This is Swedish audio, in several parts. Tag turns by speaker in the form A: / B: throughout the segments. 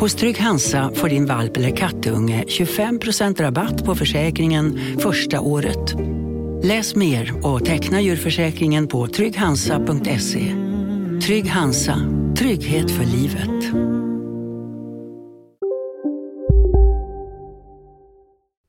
A: Hos Trygg Hansa får din valp eller kattunge 25% rabatt på försäkringen första året. Läs mer och teckna djurförsäkringen på trygghansa.se. Trygg Hansa, trygghet för livet.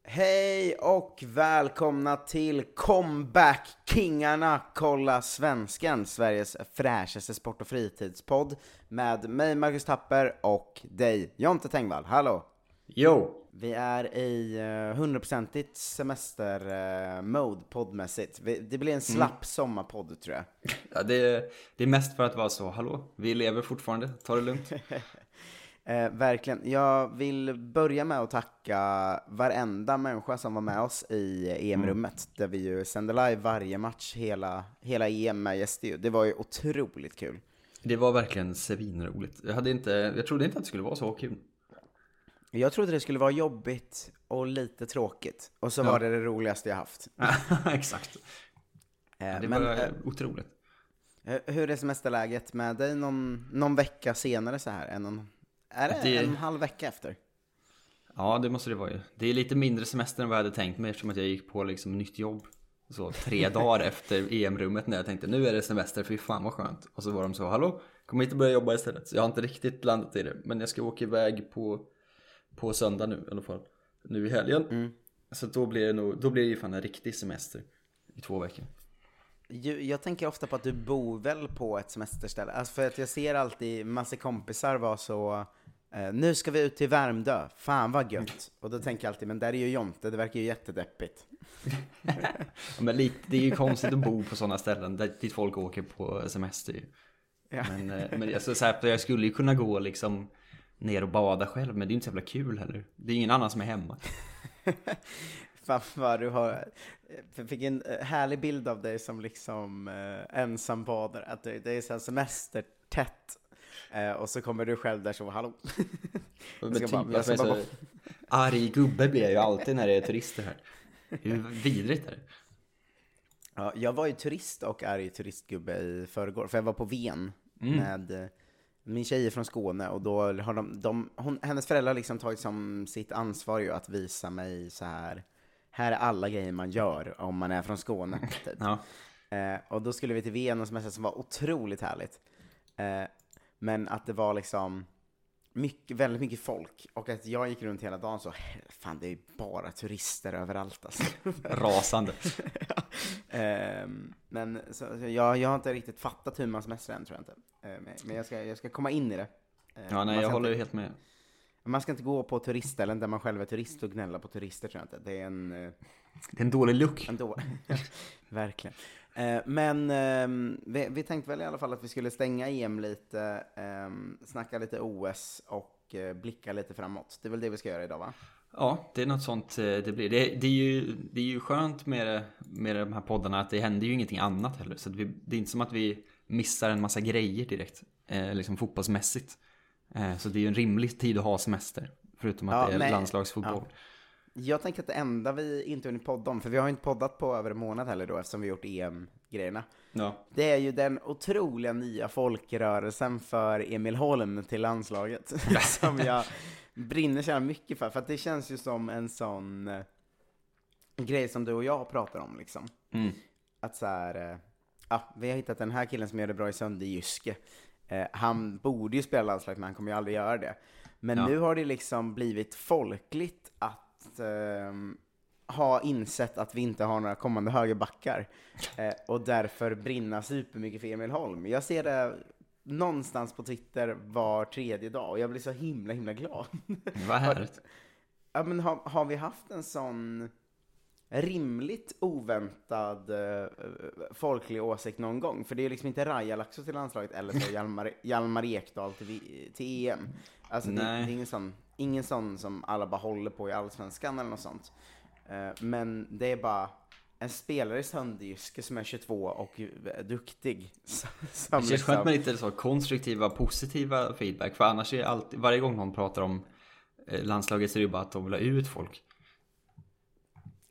B: Hej och välkomna till Comeback Kingarna Kolla Svensken, Sveriges fräschaste sport och fritidspodd med mig Marcus Tapper och dig Jonte Tengvall. Hallå!
C: Jo!
B: Vi är i hundraprocentigt uh, semester-mode uh, poddmässigt. Vi, det blir en slapp mm. sommarpodd tror jag.
C: Ja, det är, det är mest för att vara så, hallå, vi lever fortfarande, ta det lugnt.
B: Eh, verkligen. Jag vill börja med att tacka varenda människa som var med oss i EM-rummet, mm. där vi ju sände live varje match, hela, hela EM med gäster Det var ju otroligt kul.
C: Det var verkligen svinroligt. Jag, hade inte, jag trodde inte att det skulle vara så kul.
B: Jag trodde det skulle vara jobbigt och lite tråkigt. Och så ja. var det det roligaste jag haft.
C: Exakt. Eh, det var Men, eh, otroligt.
B: Hur är semesterläget med dig någon, någon vecka senare så här? En, är det, det en halv vecka efter?
C: Ja, det måste det vara ju. Det är lite mindre semester än vad jag hade tänkt mig eftersom att jag gick på liksom nytt jobb. Så tre dagar efter EM-rummet när jag tänkte nu är det semester, fy fan vad skönt. Och så var de så, hallå, kom hit och börja jobba istället. Så jag har inte riktigt landat i det. Men jag ska åka iväg på, på söndag nu i alla fall. Nu i helgen. Mm. Så då blir det nog, då blir det ju fan en riktig semester i två veckor.
B: Jag tänker ofta på att du bor väl på ett semesterställe? Alltså för att jag ser alltid massa kompisar vara så eh, nu ska vi ut till Värmdö, fan vad gött. Och då tänker jag alltid, men där är ju Jonte, det verkar ju jättedeppigt.
C: men lite, det är ju konstigt att bo på sådana ställen där, dit folk åker på semester ja. Men, eh, men alltså, så här, jag skulle ju kunna gå liksom ner och bada själv, men det är inte så jävla kul heller. Det är ingen annan som är hemma.
B: Fan vad du har, jag fick en eh, härlig bild av dig som liksom eh, ensambadare, att det, det är så här semestertätt. Eh, och så kommer du själv där så, hallå.
C: jag ska typ, bara, jag ska bara... så arg gubbe blir jag ju alltid när det är turister här. Hur vidrigt är det?
B: Ja, jag var ju turist och arg turistgubbe i förrgår, för jag var på Ven mm. med min tjej är från Skåne och då har de, de hon, hennes föräldrar har liksom tagit som sitt ansvar ju att visa mig så här här är alla grejer man gör om man är från Skåne. Typ. Ja. Eh, och då skulle vi till Ven och semester som var otroligt härligt. Eh, men att det var liksom mycket, väldigt mycket folk och att jag gick runt hela dagen så, fan det är bara turister överallt alltså.
C: Rasande.
B: ja. eh, men så, jag, jag har inte riktigt fattat hur man semestrar än tror jag inte. Eh, men jag ska, jag ska komma in i det.
C: Eh, ja, nej, jag håller inte, helt med.
B: Man ska inte gå på turistställen där man själv är turist och gnälla på turister tror jag inte. Det är en... Eh,
C: det är en dålig look.
B: En då Verkligen. Eh, men ehm, vi, vi, tänkte väl i alla fall att vi skulle stänga EM lite, ehm, snacka lite OS och eh, blicka lite framåt. Det är väl det vi ska göra idag va?
C: Ja, det är något sånt det blir. Det, det, är, ju, det är ju skönt med, med de här poddarna att det händer ju ingenting annat heller. Så vi, det är inte som att vi missar en massa grejer direkt, liksom fotbollsmässigt. Eh, så det är ju en rimlig tid att ha semester, förutom att ja, det är nej. landslagsfotboll. Ja.
B: Jag tänker att det enda vi inte hunnit podda om, för vi har ju inte poddat på över en månad heller då eftersom vi gjort EM-grejerna. Ja. Det är ju den otroliga nya folkrörelsen för Emil Holm till landslaget. som jag brinner så mycket för, för att det känns ju som en sån uh, grej som du och jag pratar om liksom. Mm. Att så här, uh, ja, vi har hittat den här killen som gör det bra i Sönderjyske. Eh, han borde ju spela landslaget, men han kommer ju aldrig göra det. Men ja. nu har det liksom blivit folkligt att eh, ha insett att vi inte har några kommande högerbackar. Eh, och därför brinna supermycket för Emil Holm. Jag ser det någonstans på Twitter var tredje dag och jag blir så himla, himla glad.
C: Vad härligt.
B: Ja, men har, har vi haft en sån rimligt oväntad uh, folklig åsikt någon gång? För det är liksom inte Raja Laxo till landslaget eller så Hjalmar, Hjalmar Ekdal till, till EM. Alltså det, det, är ingen sån, ingen sån som alla bara håller på i Allsvenskan eller något sånt. Uh, men det är bara en spelare i Sandjyske som är 22 och duktig.
C: Som det känns liksom... skönt med lite så konstruktiva, positiva feedback. För annars är alltid, varje gång någon pratar om eh, landslaget så är det bara att de vill ha ut folk.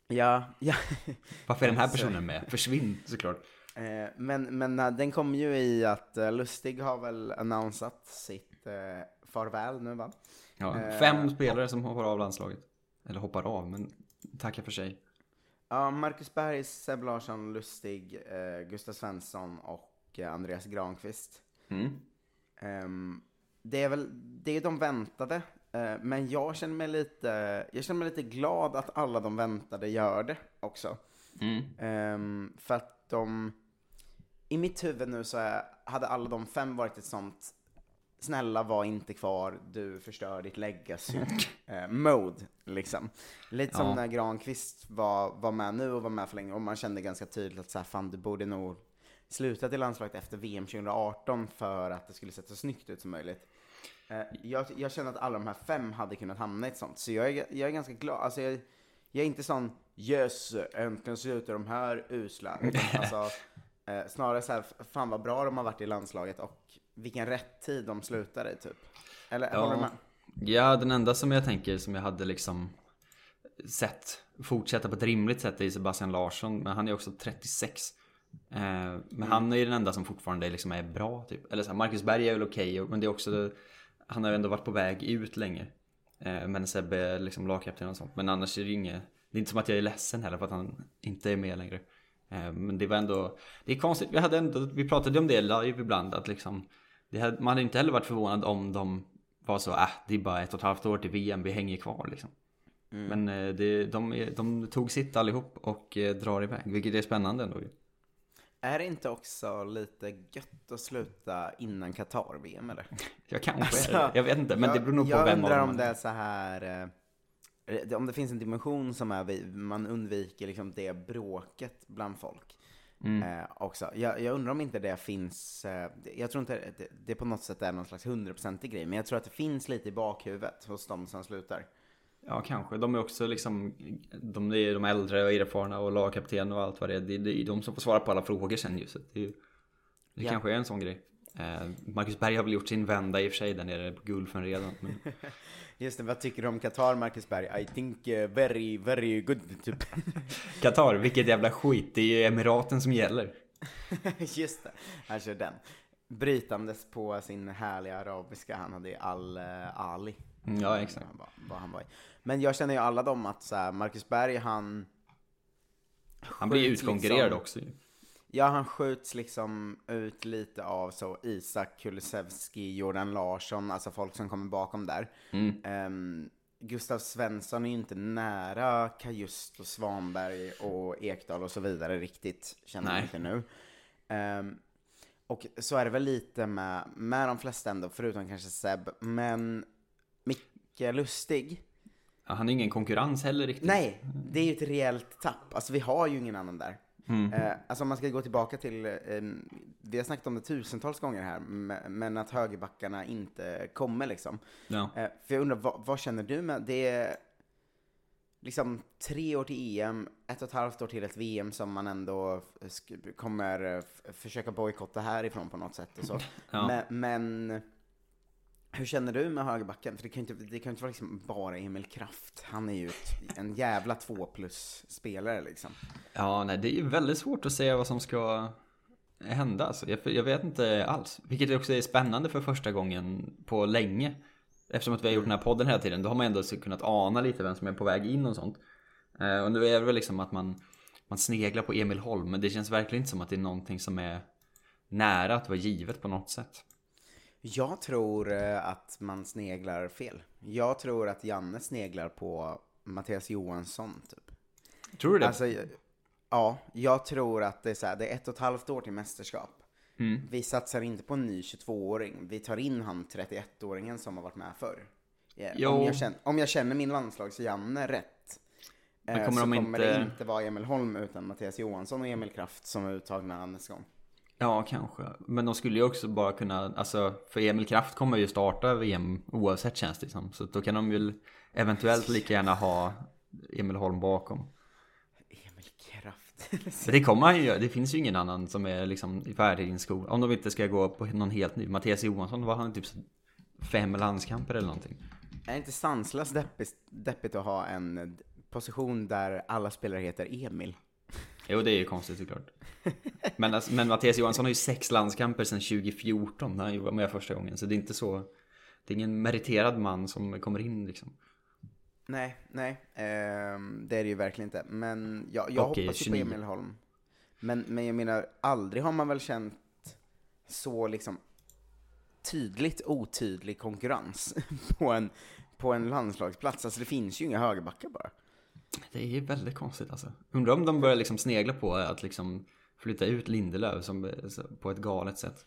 B: Ja, ja.
C: Varför är den här personen med? Försvinn såklart.
B: Eh, men, men eh, den kommer ju i att Lustig har väl annonsat sitt farväl nu va?
C: Ja, fem spelare som hoppar av landslaget. Eller hoppar av, men tackar för sig.
B: Ja, Marcus Berg, Seb Larsson, Lustig, eh, Gustav Svensson och eh, Andreas Granqvist. Mm. Um, det är väl, det är de väntade, uh, men jag känner mig lite, jag känner mig lite glad att alla de väntade gör det också. Mm. Um, för att de, i mitt huvud nu så hade alla de fem varit ett sånt snälla var inte kvar, du förstör ditt legacy eh, mode liksom. Lite som ja. när Granqvist var, var med nu och var med för länge och man kände ganska tydligt att så här, fan du borde nog sluta i landslaget efter VM 2018 för att det skulle se så snyggt ut som möjligt. Eh, jag, jag, känner att alla de här fem hade kunnat hamna i ett sånt, så jag är, jag är ganska glad. Alltså jag, jag är inte sån yes, äntligen slutar de här usla. alltså, eh, snarare så här, fan vad bra de har varit i landslaget och vilken rätt tid de slutade i typ. Eller ja. håller du med?
C: Ja, den enda som jag tänker som jag hade liksom sett fortsätta på ett rimligt sätt är Sebastian Larsson, men han är också 36. Eh, men mm. han är ju den enda som fortfarande liksom är bra typ. Eller så här, Marcus Berg är väl okej, okay, men det är också Han har ju ändå varit på väg ut länge. Eh, men Sebbe är liksom lagkapten och sånt. Men annars är det ju inget Det är inte som att jag är ledsen heller för att han inte är med längre. Eh, men det var ändå Det är konstigt, vi hade ändå Vi pratade om det live ibland att liksom hade, man hade inte heller varit förvånad om de var så, äh, det är bara ett och ett halvt år till VM, vi hänger kvar liksom. Mm. Men eh, det, de, de tog sitt allihop och eh, drar iväg, vilket är spännande ändå
B: Är det inte också lite gött att sluta innan Qatar-VM eller?
C: Jag kanske alltså, är det. Jag vet inte, men jag, det beror nog på vem
B: Jag undrar om det är så här eh, om det finns en dimension som är, man undviker liksom det bråket bland folk. Mm. Eh, också. Jag, jag, undrar om inte det finns, eh, jag tror inte det, det på något sätt är någon slags hundraprocentig grej, men jag tror att det finns lite i bakhuvudet hos de som slutar.
C: Ja, kanske. De är också liksom, de är de äldre och erfarna och lagkapten och allt vad det är. Det, det är de som får svara på alla frågor sen ju. Så det, det ja. kanske är en sån grej. Eh, Marcus Berg har väl gjort sin vända i och för sig där nere på Gulfen redan. Men...
B: Just det, vad tycker du om Qatar, Marcus Berg? I think uh, very, very good, typ.
C: Qatar, vilket jävla skit. Det är ju Emiraten som gäller.
B: Just det, han kör den. Brytandes på sin härliga arabiska, han hade Al-Ali.
C: Uh, mm, ja, exakt.
B: Vad, vad han var i. Men jag känner ju alla dem att så här, Marcus Berg, han...
C: Han blir utkonkurrerad liksom, också
B: Ja, han skjuts liksom ut lite av så Isak Kulusevski, Jordan Larsson, alltså folk som kommer bakom där. Mm. Um, Gustav Svensson är ju inte nära Kajust och Svanberg och Ekdal och så vidare riktigt, känner jag inte nu. Um, och så är det väl lite med, med de flesta ändå, förutom kanske Seb, men Micke Lustig.
C: Ja, han är ingen konkurrens heller riktigt.
B: Nej, det är ju ett rejält tapp. Alltså vi har ju ingen annan där. Mm. Eh, alltså man ska gå tillbaka till, eh, vi har snackat om det tusentals gånger här, men att högerbackarna inte kommer liksom. Ja. Eh, för jag undrar, vad, vad, känner du med, det är liksom tre år till EM, ett och ett halvt år till ett VM som man ändå kommer försöka bojkotta härifrån på något sätt och så. Ja. Men, men hur känner du med högerbacken? För det kan ju inte, det kan inte vara liksom bara Emil Kraft. Han är ju ett, en jävla två plus-spelare liksom.
C: Ja, nej, det är ju väldigt svårt att säga vad som ska hända. Alltså. Jag, jag vet inte alls. Vilket också är spännande för första gången på länge. Eftersom att vi har gjort den här podden hela tiden, då har man ändå kunnat ana lite vem som är på väg in och sånt. Eh, och nu är det väl liksom att man, man sneglar på Emil Holm, men det känns verkligen inte som att det är någonting som är nära att vara givet på något sätt.
B: Jag tror eh, att man sneglar fel. Jag tror att Janne sneglar på Mattias Johansson, typ.
C: Tror du det?
B: Alltså, ja, jag tror att det är så här, det är ett och ett halvt år till mästerskap. Mm. Vi satsar inte på en ny 22-åring. Vi tar in han 31-åringen som har varit med förr. Yeah. Om, jag känner, om jag känner min landslags-Janne rätt eh, kommer så kommer inte... det inte vara Emil Holm utan Mattias Johansson och Emil Kraft som är uttagna nästa gång.
C: Ja, kanske. Men de skulle ju också bara kunna, alltså, för Emil Kraft kommer ju starta VM oavsett känns det som. Så då kan de ju eventuellt lika gärna ha Emil Holm bakom.
B: Emil Kraft.
C: det kommer han ju göra. Det finns ju ingen annan som är liksom färdig i en skola. Om de inte ska gå på någon helt ny. Mattias Johansson var han typ fem landskamper eller någonting.
B: Är det inte sanslöst deppigt, deppigt att ha en position där alla spelare heter Emil?
C: Jo, det är ju konstigt såklart. Men, alltså, men Mattias Johansson har ju sex landskamper sedan 2014 när han var med första gången. Så det är inte så... Det är ingen meriterad man som kommer in liksom.
B: Nej, nej. Eh, det är det ju verkligen inte. Men jag, jag okay, hoppas ju på Emil Holm. Men, men jag menar, aldrig har man väl känt så liksom tydligt otydlig konkurrens på en, på en landslagsplats. Alltså det finns ju inga högerbackar bara.
C: Det är väldigt konstigt alltså. Undrar om de börjar liksom snegla på att liksom flytta ut Lindelöf som, på ett galet sätt.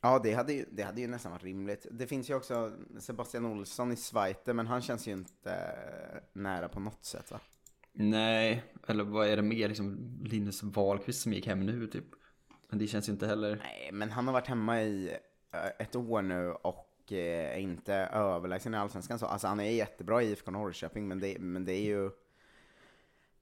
B: Ja, det hade, ju, det hade ju nästan varit rimligt. Det finns ju också Sebastian Olsson i Schweiter, men han känns ju inte eh, nära på något sätt va?
C: Nej, eller vad är det mer? Liksom Linus Wahlqvist som gick hem nu typ. Men det känns ju inte heller...
B: Nej, men han har varit hemma i eh, ett år nu och är eh, inte överlägsen i Allsvenskan så. Alltså han är jättebra i IFK Norrköping, men det, men det är ju...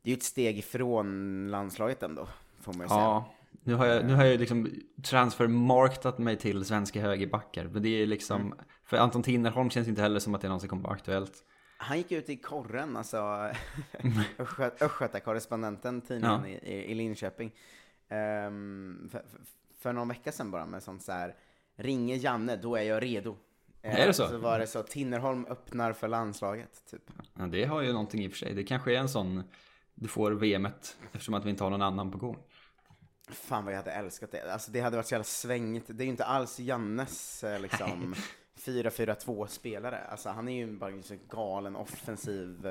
B: Det är ett steg ifrån landslaget ändå, får man ju säga. Ja,
C: nu har jag, nu har jag liksom transfermarktat mig till svenska högerbackar. Men det är liksom, mm. för Anton Tinnerholm känns inte heller som att det någonsin kommer vara aktuellt.
B: Han gick ut i korren, alltså Östgötakorrespondenten, tidningen ja. i, i Linköping. Um, för, för, för någon vecka sedan bara med sånt så här, ringer Janne, då är jag redo.
C: Är det så?
B: Så var det så, Tinnerholm öppnar för landslaget, typ.
C: Ja, det har ju någonting i och för sig. Det kanske är en sån, du får VMet eftersom att vi inte har någon annan på gång.
B: Fan vad jag hade älskat det. Alltså det hade varit så jävla svängigt. Det är ju inte alls Jannes eh, liksom 4-4-2 spelare. Alltså han är ju bara en så galen offensiv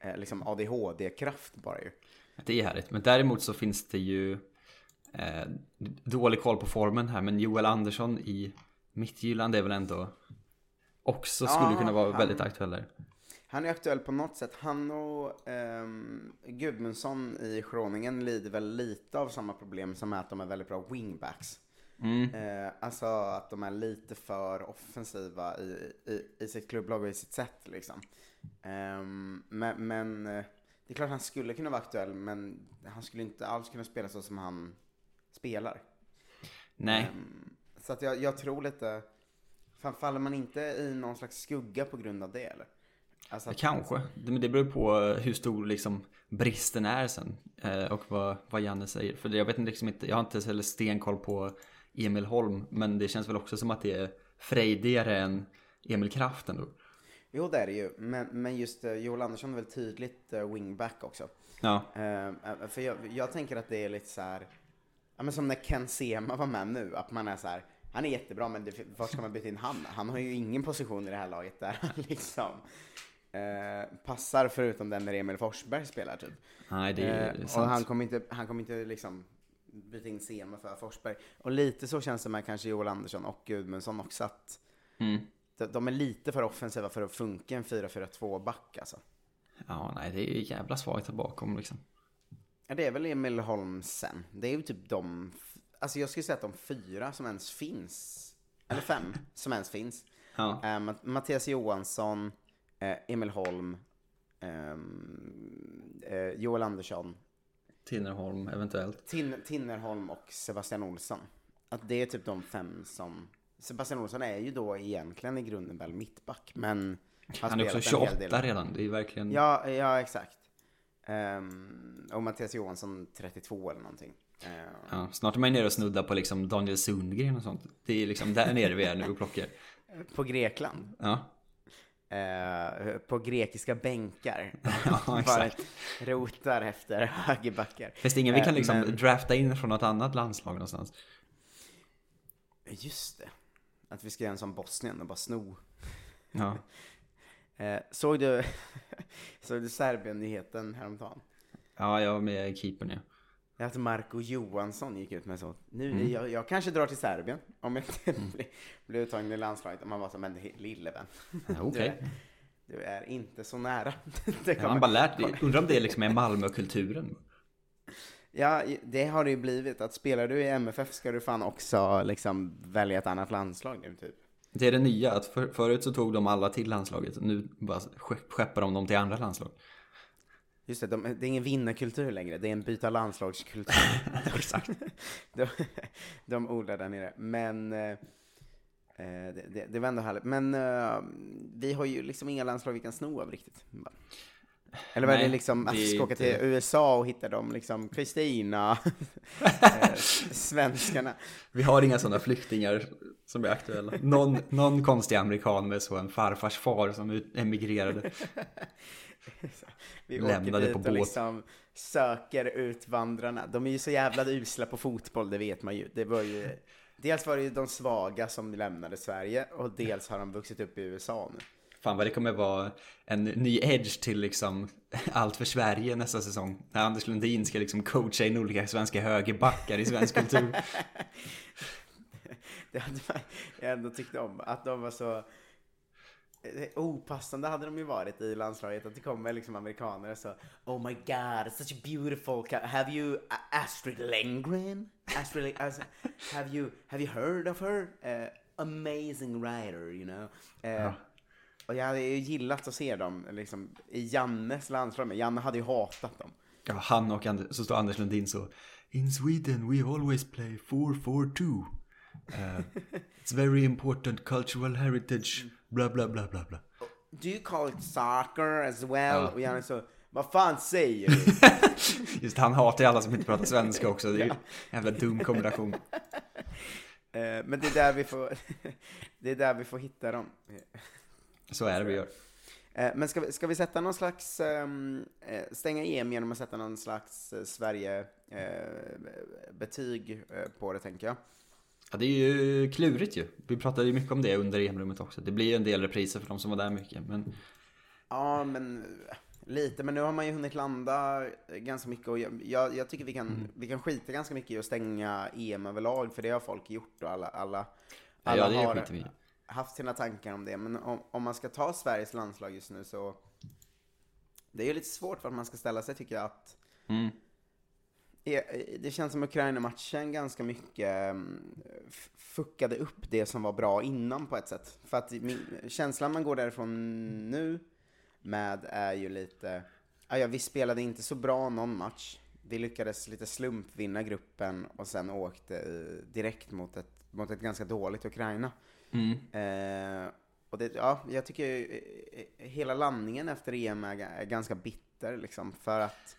B: eh, liksom ADHD-kraft bara ju.
C: Det är härligt. Men däremot så finns det ju eh, dålig koll på formen här. Men Joel Andersson i Mittjylland är väl ändå också skulle ja, kunna vara han, väldigt aktuell där.
B: Han är aktuell på något sätt. Han och eh, Gudmundsson i Schroningen lider väl lite av samma problem som är att de är väldigt bra wingbacks. Mm. Eh, alltså att de är lite för offensiva i, i, i sitt klubblag och i sitt sätt liksom. Eh, men, men eh, det är klart han skulle kunna vara aktuell, men han skulle inte alls kunna spela så som han spelar.
C: Nej. Um,
B: så att jag, jag tror lite, fan faller man inte i någon slags skugga på grund av det eller?
C: Alltså att... Kanske, men det beror på hur stor liksom bristen är sen eh, och vad, vad Janne säger. För jag vet liksom inte, jag har inte heller stenkoll på Emil Holm, men det känns väl också som att det är frejdigare än Emil Kraft ändå.
B: Jo, det är det ju, men, men just uh, Joel Andersson är väl tydligt wingback också.
C: Ja.
B: För jag, jag tänker att det är lite så här, ja men som när Ken Sema var med nu, att man är så här, han är jättebra men det, var ska man byta in han? Han har ju ingen position i det här laget där han liksom eh, passar förutom den när Emil Forsberg spelar typ.
C: Nej, det är,
B: eh, sant. Och han kommer inte, han kommer inte liksom byta in Sema för Forsberg. Och lite så känns det med kanske Joel Andersson och Gudmundsson också att mm. de, de, är lite för offensiva för att funka en 4-4-2 back alltså.
C: Ja, nej, det är ju jävla svagt här bakom liksom.
B: Ja, det är väl Emil Holmsen. Det är ju typ de, alltså jag skulle säga att de fyra som ens finns, eller fem som ens finns. Ja. Eh, Mattias Johansson, eh, Emil Holm, ehm, eh, Joel Andersson.
C: Tinnerholm eventuellt.
B: Tin, Tinnerholm och Sebastian Olsson. Att det är typ de fem som, Sebastian Olsson är ju då egentligen i grunden väl mittback, men
C: han är också 28 redan, det är verkligen...
B: Ja, ja exakt. Um, och Mattias Johansson 32 eller någonting. Uh,
C: ja, snart är man nere och snuddar på liksom Daniel Sundgren och sånt. Det är liksom där nere vi är nu och plockar.
B: På Grekland?
C: Ja.
B: Uh, på grekiska bänkar. ja, exakt. rotar efter högerbackar.
C: Finns det ingen vi kan liksom uh, men... drafta in från något annat landslag någonstans?
B: Just det. Att vi ska göra en sån Bosnien och bara sno.
C: Ja.
B: Eh, såg du, såg du Serbien-nyheten häromdagen?
C: Ja, jag var med i keepern ja.
B: Att Marco Johansson gick ut med så. Nu, mm. jag, jag, kanske drar till Serbien om jag inte mm. blir, blir uttagen i landslaget. Man var så, men lille vän.
C: Ja, okay.
B: du, du, är inte så nära.
C: det ja, man bara lärt dig. Undrar om det liksom är Malmökulturen?
B: Ja, det har det ju blivit. Att spelar du i MFF ska du fan också liksom välja ett annat landslag nu typ.
C: Det är det nya, att för, förut så tog de alla till landslaget, nu bara skeppar de dem till andra landslag.
B: Just det, de, det är ingen vinnarkultur längre, det är en byta landslagskultur.
C: Exakt.
B: de, de odlar där nere. Men eh, eh, det, det, det var ändå härligt. Men eh, vi har ju liksom inga landslag vi kan sno av riktigt. Eller var det liksom att vi ska åka till USA och hitta dem, liksom Kristina, eh, svenskarna?
C: Vi har inga sådana flyktingar som är aktuella. Någon, någon konstig amerikan med så en farfars far som emigrerade.
B: Vi Lämnade åker dit och liksom söker utvandrarna. De är ju så jävla usla på fotboll, det vet man ju. Det var ju dels var det ju de svaga som lämnade Sverige och dels har de vuxit upp i USA nu.
C: Fan vad det kommer vara en ny edge till liksom allt för Sverige nästa säsong. När Anders Lundin ska liksom coacha in olika svenska högerbackar i svensk kultur.
B: det hade jag ändå tyckt om, att de var så opassande hade de ju varit i landslaget att det kommer liksom amerikaner och så Oh my god, such a beautiful Have you Astrid Lindgren? Astrid alltså, have you have you heard of her? Uh, amazing writer, you know. Uh, ja. Och jag hade ju gillat att se dem liksom, i Jannes landslag, men Janne hade ju hatat dem.
C: Ja, han och Anders, så står Anders Lundin så In Sweden we always play 4-4-2. Uh, it's very important cultural heritage. Bla bla bla bla bla.
B: Do you call it soccer as well? Ja. Och Janne så, vad fan säger du?
C: Just han hatar ju alla som inte pratar svenska också. Det är ju en jävla dum kombination.
B: Eh, men det är där vi får, det är där vi får hitta dem.
C: Så är det vi gör.
B: Eh, men ska vi, ska vi sätta någon slags, eh, stänga EM genom att sätta någon slags Sverige-betyg på det tänker jag.
C: Ja, det är ju klurigt ju. Vi pratade ju mycket om det under EM-rummet också. Det blir ju en del repriser för de som var där mycket, men...
B: Ja, men lite. Men nu har man ju hunnit landa ganska mycket och jag, jag, tycker vi kan, mm. vi kan skita ganska mycket i att stänga EM överlag, för det har folk gjort och alla, alla, alla ja, har haft sina tankar om det. Men om, om man ska ta Sveriges landslag just nu så... Det är ju lite svårt för att man ska ställa sig, tycker jag, att... Mm det känns som Ukraina-matchen ganska mycket mm, fuckade upp det som var bra innan på ett sätt. För att känslan man går därifrån nu med är ju lite, ja vi spelade inte så bra någon match. Vi lyckades lite slumpvinna gruppen och sen åkte direkt mot ett, mot ett ganska dåligt Ukraina. Mm. Eh, och det, ja, jag tycker eh, hela landningen efter EM är ganska bitter liksom, för att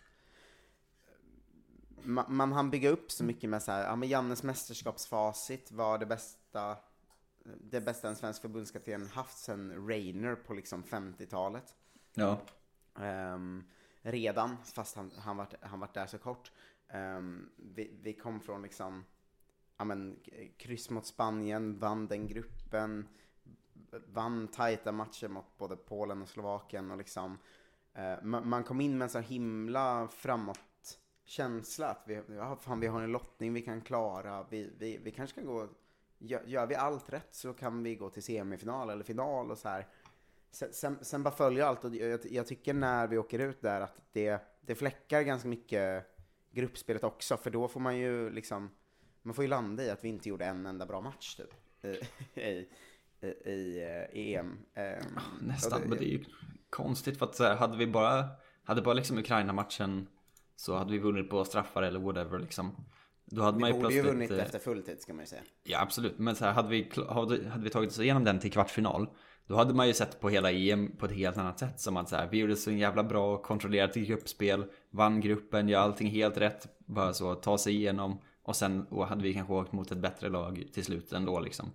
B: man, man hann bygga upp så mycket med så här, ja men Jannes mästerskapsfacit var det bästa, det bästa en svensk förbundskapten haft sen Rainer på liksom 50-talet.
C: Ja.
B: Um, redan, fast han, han, varit, han varit där så kort. Um, vi, vi kom från liksom, ja men, kryss mot Spanien, vann den gruppen, vann tajta matcher mot både Polen och Slovakien och liksom, uh, man, man kom in med en så himla framåt känsla att vi, ja, fan, vi har en lottning vi kan klara, vi, vi, vi kanske kan gå, gör, gör vi allt rätt så kan vi gå till semifinal eller final och så här. Sen, sen, sen bara följa allt och jag, jag, tycker när vi åker ut där att det, det fläckar ganska mycket gruppspelet också, för då får man ju liksom, man får ju landa i att vi inte gjorde en enda bra match typ. I, i, i, i EM.
C: Um, Nästan, det, men det är ju konstigt för att så här, hade vi bara, hade bara liksom Ukraina-matchen så hade vi vunnit på straffar eller whatever liksom.
B: Då hade vi man ju borde ju vunnit eh, efter fulltid ska man ju säga.
C: Ja absolut, men så här, hade, vi, hade, hade vi tagit oss igenom den till kvartsfinal Då hade man ju sett på hela EM på ett helt annat sätt. Som att så här, vi gjorde så jävla bra, kontrollerat gruppspel Vann gruppen, gör allting helt rätt. Bara så, ta sig igenom. Och sen och hade vi kanske åkt mot ett bättre lag till slut ändå liksom.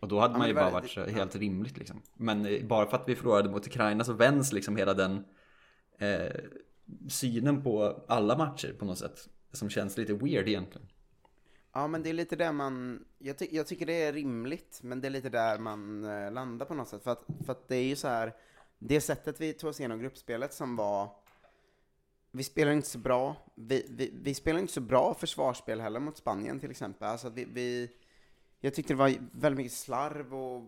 C: Och då hade ja, man ju bara varit så, helt rimligt liksom. Men eh, bara för att vi förlorade mot Ukraina så vänds liksom hela den eh, synen på alla matcher på något sätt. Som känns lite weird egentligen.
B: Ja, men det är lite där man, jag, ty jag tycker det är rimligt, men det är lite där man eh, landar på något sätt. För att, för att det är ju så här, det sättet vi tog oss igenom gruppspelet som var vi spelar inte så bra. Vi, vi, vi spelar inte så bra försvarsspel heller mot Spanien till exempel. Alltså vi, vi, jag tyckte det var väldigt mycket slarv och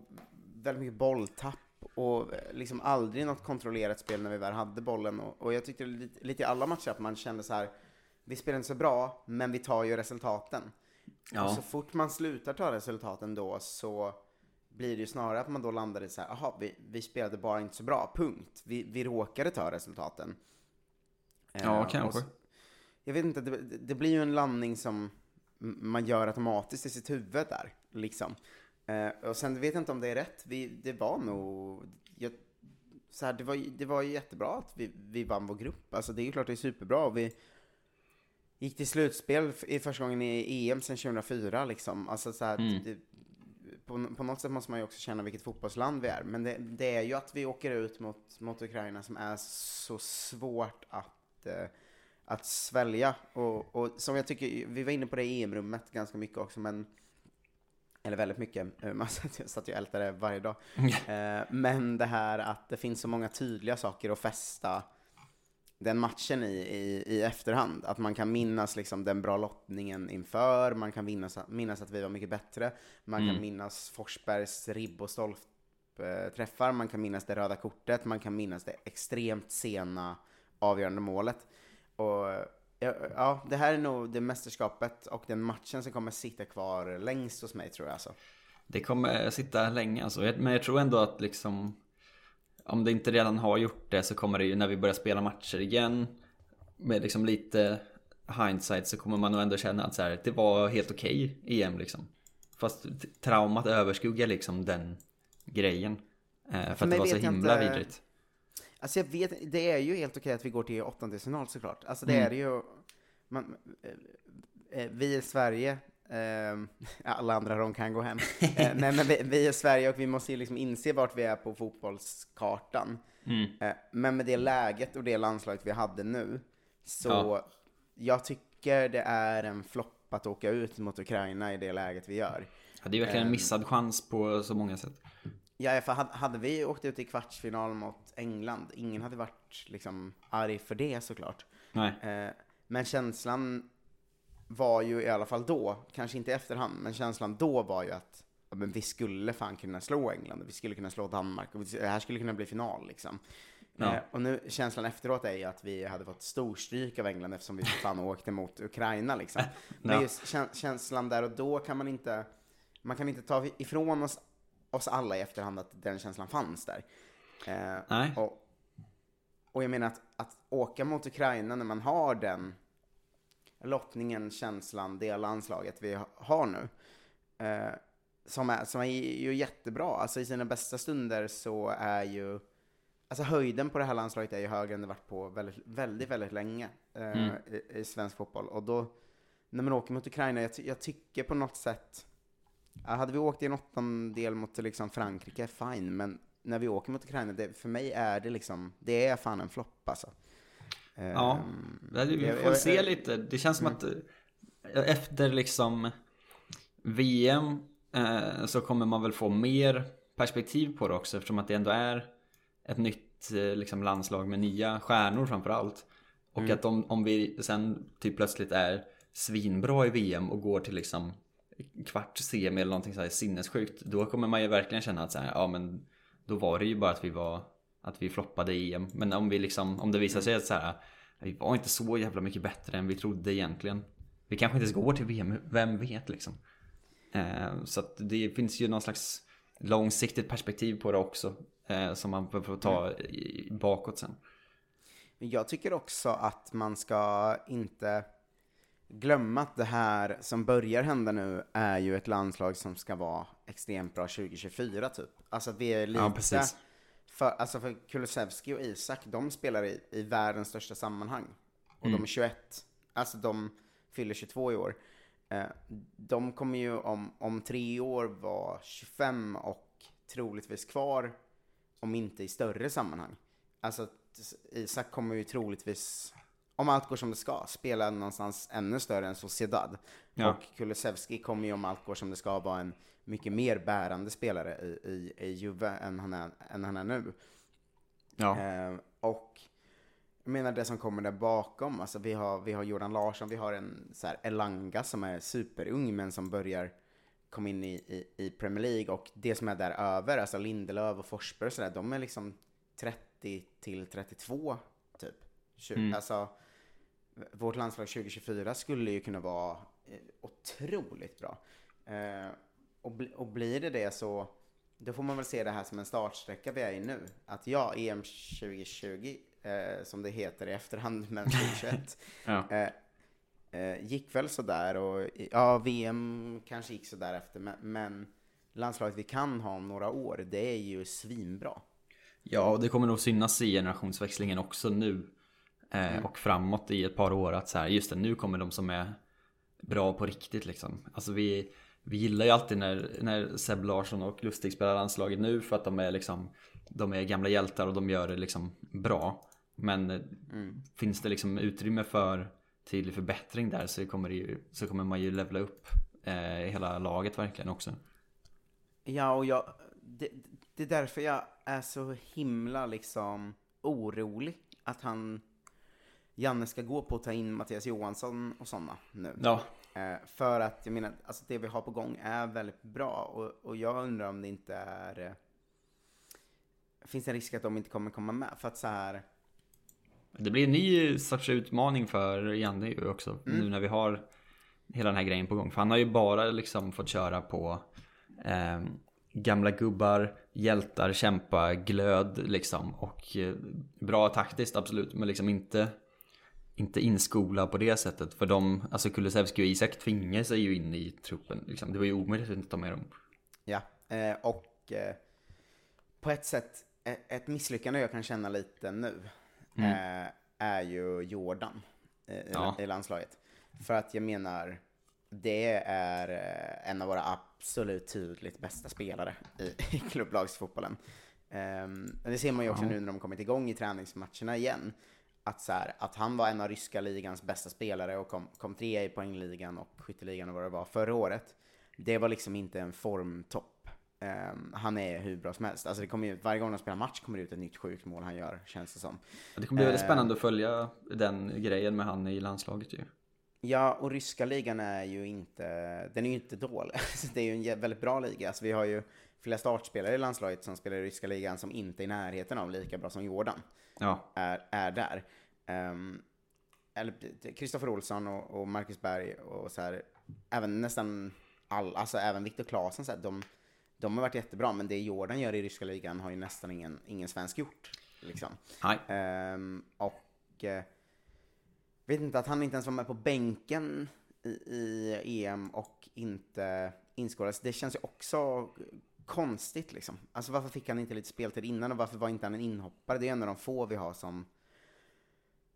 B: väldigt mycket bolltapp och liksom aldrig något kontrollerat spel när vi väl hade bollen. Och, och jag tyckte lite, lite i alla matcher att man kände så här, vi spelar inte så bra, men vi tar ju resultaten. Ja. Och så fort man slutar ta resultaten då så blir det ju snarare att man då landar i så här, aha, vi, vi spelade bara inte så bra, punkt. Vi, vi råkade ta resultaten.
C: Ja, uh, kanske. Så,
B: jag vet inte, det, det, blir ju en landning som man gör automatiskt i sitt huvud där, liksom. Uh, och sen vet jag inte om det är rätt. Vi, det var nog, jag, så här, det, var, det var jättebra att vi, vi vann vår grupp. Alltså det är ju klart det är superbra. Och vi gick till slutspel i första gången i EM sedan 2004 liksom. Alltså så här, mm. det, på, på, något sätt måste man ju också känna vilket fotbollsland vi är. Men det, det, är ju att vi åker ut mot, mot Ukraina som är så svårt att, eh, att svälja. Och, och, som jag tycker, vi var inne på det i EM-rummet ganska mycket också, men eller väldigt mycket, eh, man satt ju och ältade varje dag. Mm. Eh, men det här att det finns så många tydliga saker att fästa den matchen i, i, i efterhand. Att man kan minnas liksom den bra lottningen inför, man kan minnas, minnas att vi var mycket bättre, man mm. kan minnas Forsbergs ribb och stolpträffar, man kan minnas det röda kortet, man kan minnas det extremt sena avgörande målet. Och ja, det här är nog det mästerskapet och den matchen som kommer sitta kvar längst hos mig tror jag alltså.
C: Det kommer sitta länge alltså, men jag tror ändå att liksom om det inte redan har gjort det så kommer det ju när vi börjar spela matcher igen med liksom lite hindsight så kommer man nog ändå känna att så här, det var helt okej okay, EM liksom. Fast traumat överskuggar liksom den grejen. Eh, för, för att det var så himla inte... vidrigt.
B: Alltså jag vet, det är ju helt okej att vi går till åttondelsfinal såklart. Alltså det mm. är ju. Man, eh, eh, vi i Sverige, eh, alla andra de kan gå hem. eh, nej men vi, vi är Sverige och vi måste ju liksom inse vart vi är på fotbollskartan. Mm. Men med det läget och det landslaget vi hade nu, så ja. jag tycker det är en flopp att åka ut mot Ukraina i det läget vi gör.
C: Ja, det är verkligen en missad chans på så många sätt.
B: Ja, för hade vi åkt ut i kvartsfinal mot England, ingen hade varit liksom arg för det såklart.
C: Nej.
B: Eh, men känslan var ju i alla fall då, kanske inte i efterhand, men känslan då var ju att ja, men vi skulle fan kunna slå England, vi skulle kunna slå Danmark, och det här skulle kunna bli final liksom. Ja. Eh, och nu, känslan efteråt är ju att vi hade fått storstryk av England eftersom vi fan åkte mot Ukraina liksom. Men just känslan där och då kan man inte, man kan inte ta ifrån oss oss alla i efterhand att den känslan fanns där.
C: Eh, Nej.
B: Och, och jag menar att, att åka mot Ukraina när man har den lottningen, känslan, det landslaget vi har nu. Eh, som, är, som är ju jättebra. Alltså i sina bästa stunder så är ju, alltså höjden på det här landslaget är ju högre än det varit på väldigt, väldigt, väldigt länge eh, mm. i, i, svensk fotboll. Och då, när man åker mot Ukraina, jag, jag tycker på något sätt hade vi åkt i en åttondel mot liksom Frankrike, fine, men när vi åker mot Ukraina, det, för mig är det liksom, det är fan en flopp alltså.
C: Ja, um, vi får se lite. Det känns som mm. att eh, efter liksom VM eh, så kommer man väl få mer perspektiv på det också eftersom att det ändå är ett nytt eh, liksom, landslag med nya stjärnor framför allt. Och mm. att om, om vi sen typ plötsligt är svinbra i VM och går till liksom kvart semi eller någonting så här sinnessjukt. Då kommer man ju verkligen känna att så här, ja men då var det ju bara att vi var att vi floppade i EM. Men om vi liksom, om det visar sig att så här, vi var inte så jävla mycket bättre än vi trodde egentligen. Vi kanske inte ens går till VM, vem vet liksom. Eh, så att det finns ju någon slags långsiktigt perspektiv på det också. Eh, som man får ta bakåt sen.
B: Men jag tycker också att man ska inte glömma att det här som börjar hända nu är ju ett landslag som ska vara extremt bra 2024 typ. Alltså vi är lite... Ja, precis. För, alltså för Kulusevski och Isak, de spelar i, i världens största sammanhang. Och mm. de är 21. Alltså de fyller 22 i år. Eh, de kommer ju om, om tre år vara 25 och troligtvis kvar, om inte i större sammanhang. Alltså Isak kommer ju troligtvis om allt går som det ska, spela någonstans ännu större än Sociedad. Ja. Och Kulusevski kommer ju om allt går som det ska vara en mycket mer bärande spelare i, i, i Juve än han är, än han är nu. Ja. Eh, och jag menar det som kommer där bakom, alltså vi har, vi har Jordan Larsson, vi har en så här Elanga som är superung men som börjar komma in i, i, i Premier League och det som är där över, alltså Lindelöf och Forsberg och sådär, de är liksom 30 till 32 typ. Mm. Alltså, vårt landslag 2024 skulle ju kunna vara eh, otroligt bra. Eh, och, bli, och blir det det så, då får man väl se det här som en startsträcka vi är i nu. Att ja, EM 2020, eh, som det heter i efterhand, men 2021, ja. eh, eh, gick väl sådär och ja, VM kanske gick sådär efter, men, men landslaget vi kan ha om några år, det är ju svinbra.
C: Ja, och det kommer nog synas i generationsväxlingen också nu mm. och framåt i ett par år att så här, just det, nu kommer de som är bra på riktigt liksom. Alltså vi, vi gillar ju alltid när, när Seb Larsson och Lustig spelar landslaget nu för att de är liksom de är gamla hjältar och de gör det liksom bra. Men mm. finns det liksom utrymme för tydlig förbättring där så kommer, ju, så kommer man ju levla upp eh, hela laget verkligen också.
B: Ja, och jag, det, det är därför jag är så himla liksom orolig att han, Janne ska gå på att ta in Mattias Johansson och sådana nu.
C: Ja.
B: Eh, för att jag menar, alltså det vi har på gång är väldigt bra och, och jag undrar om det inte är, eh, finns det en risk att de inte kommer komma med? För att så här
C: det blir en ny sorts utmaning för Janne ju också. Mm. Nu när vi har hela den här grejen på gång. För han har ju bara liksom fått köra på eh, gamla gubbar, hjältar, kämpa, glöd liksom. Och eh, bra taktiskt absolut, men liksom inte inte inskola på det sättet. För de, alltså Kulusevski och Isak tvingar sig ju in i truppen. Liksom. Det var ju omöjligt att inte ta med dem.
B: Ja, eh, och eh, på ett sätt, ett misslyckande jag kan känna lite nu mm. eh, är ju Jordan eh, ja. i landslaget. För att jag menar, det är en av våra absolut tydligt bästa spelare i, i klubblagsfotbollen. Um, det ser man ju också ja. nu när de kommit igång i träningsmatcherna igen. Att, så här, att han var en av ryska ligans bästa spelare och kom, kom trea i poängligan och skytteligan och vad det var förra året. Det var liksom inte en formtopp. Um, han är hur bra som helst. Alltså det kommer ju, varje gång de spelar match kommer det ut ett nytt sjukt mål han gör, känns det som.
C: Det kommer bli väldigt uh, spännande att följa den grejen med han i landslaget ju.
B: Ja, och ryska ligan är ju inte, den är ju inte dålig. det är ju en väldigt bra liga. Alltså vi har ju flera startspelare i landslaget som spelar i ryska ligan som inte är i närheten av lika bra som Jordan.
C: Ja.
B: Är, är där. Um, eller Kristoffer Olsson och, och Marcus Berg och så här, även nästan alla, alltså även Viktor Claesson så här, de de har varit jättebra, men det Jordan gör i ryska ligan har ju nästan ingen, ingen svensk gjort. Liksom. Um, och uh, vet inte att han inte ens var med på bänken i, i EM och inte inskolades. Det känns ju också konstigt liksom. Alltså varför fick han inte lite speltid innan och varför var inte han en inhoppare? Det är en av de få vi har som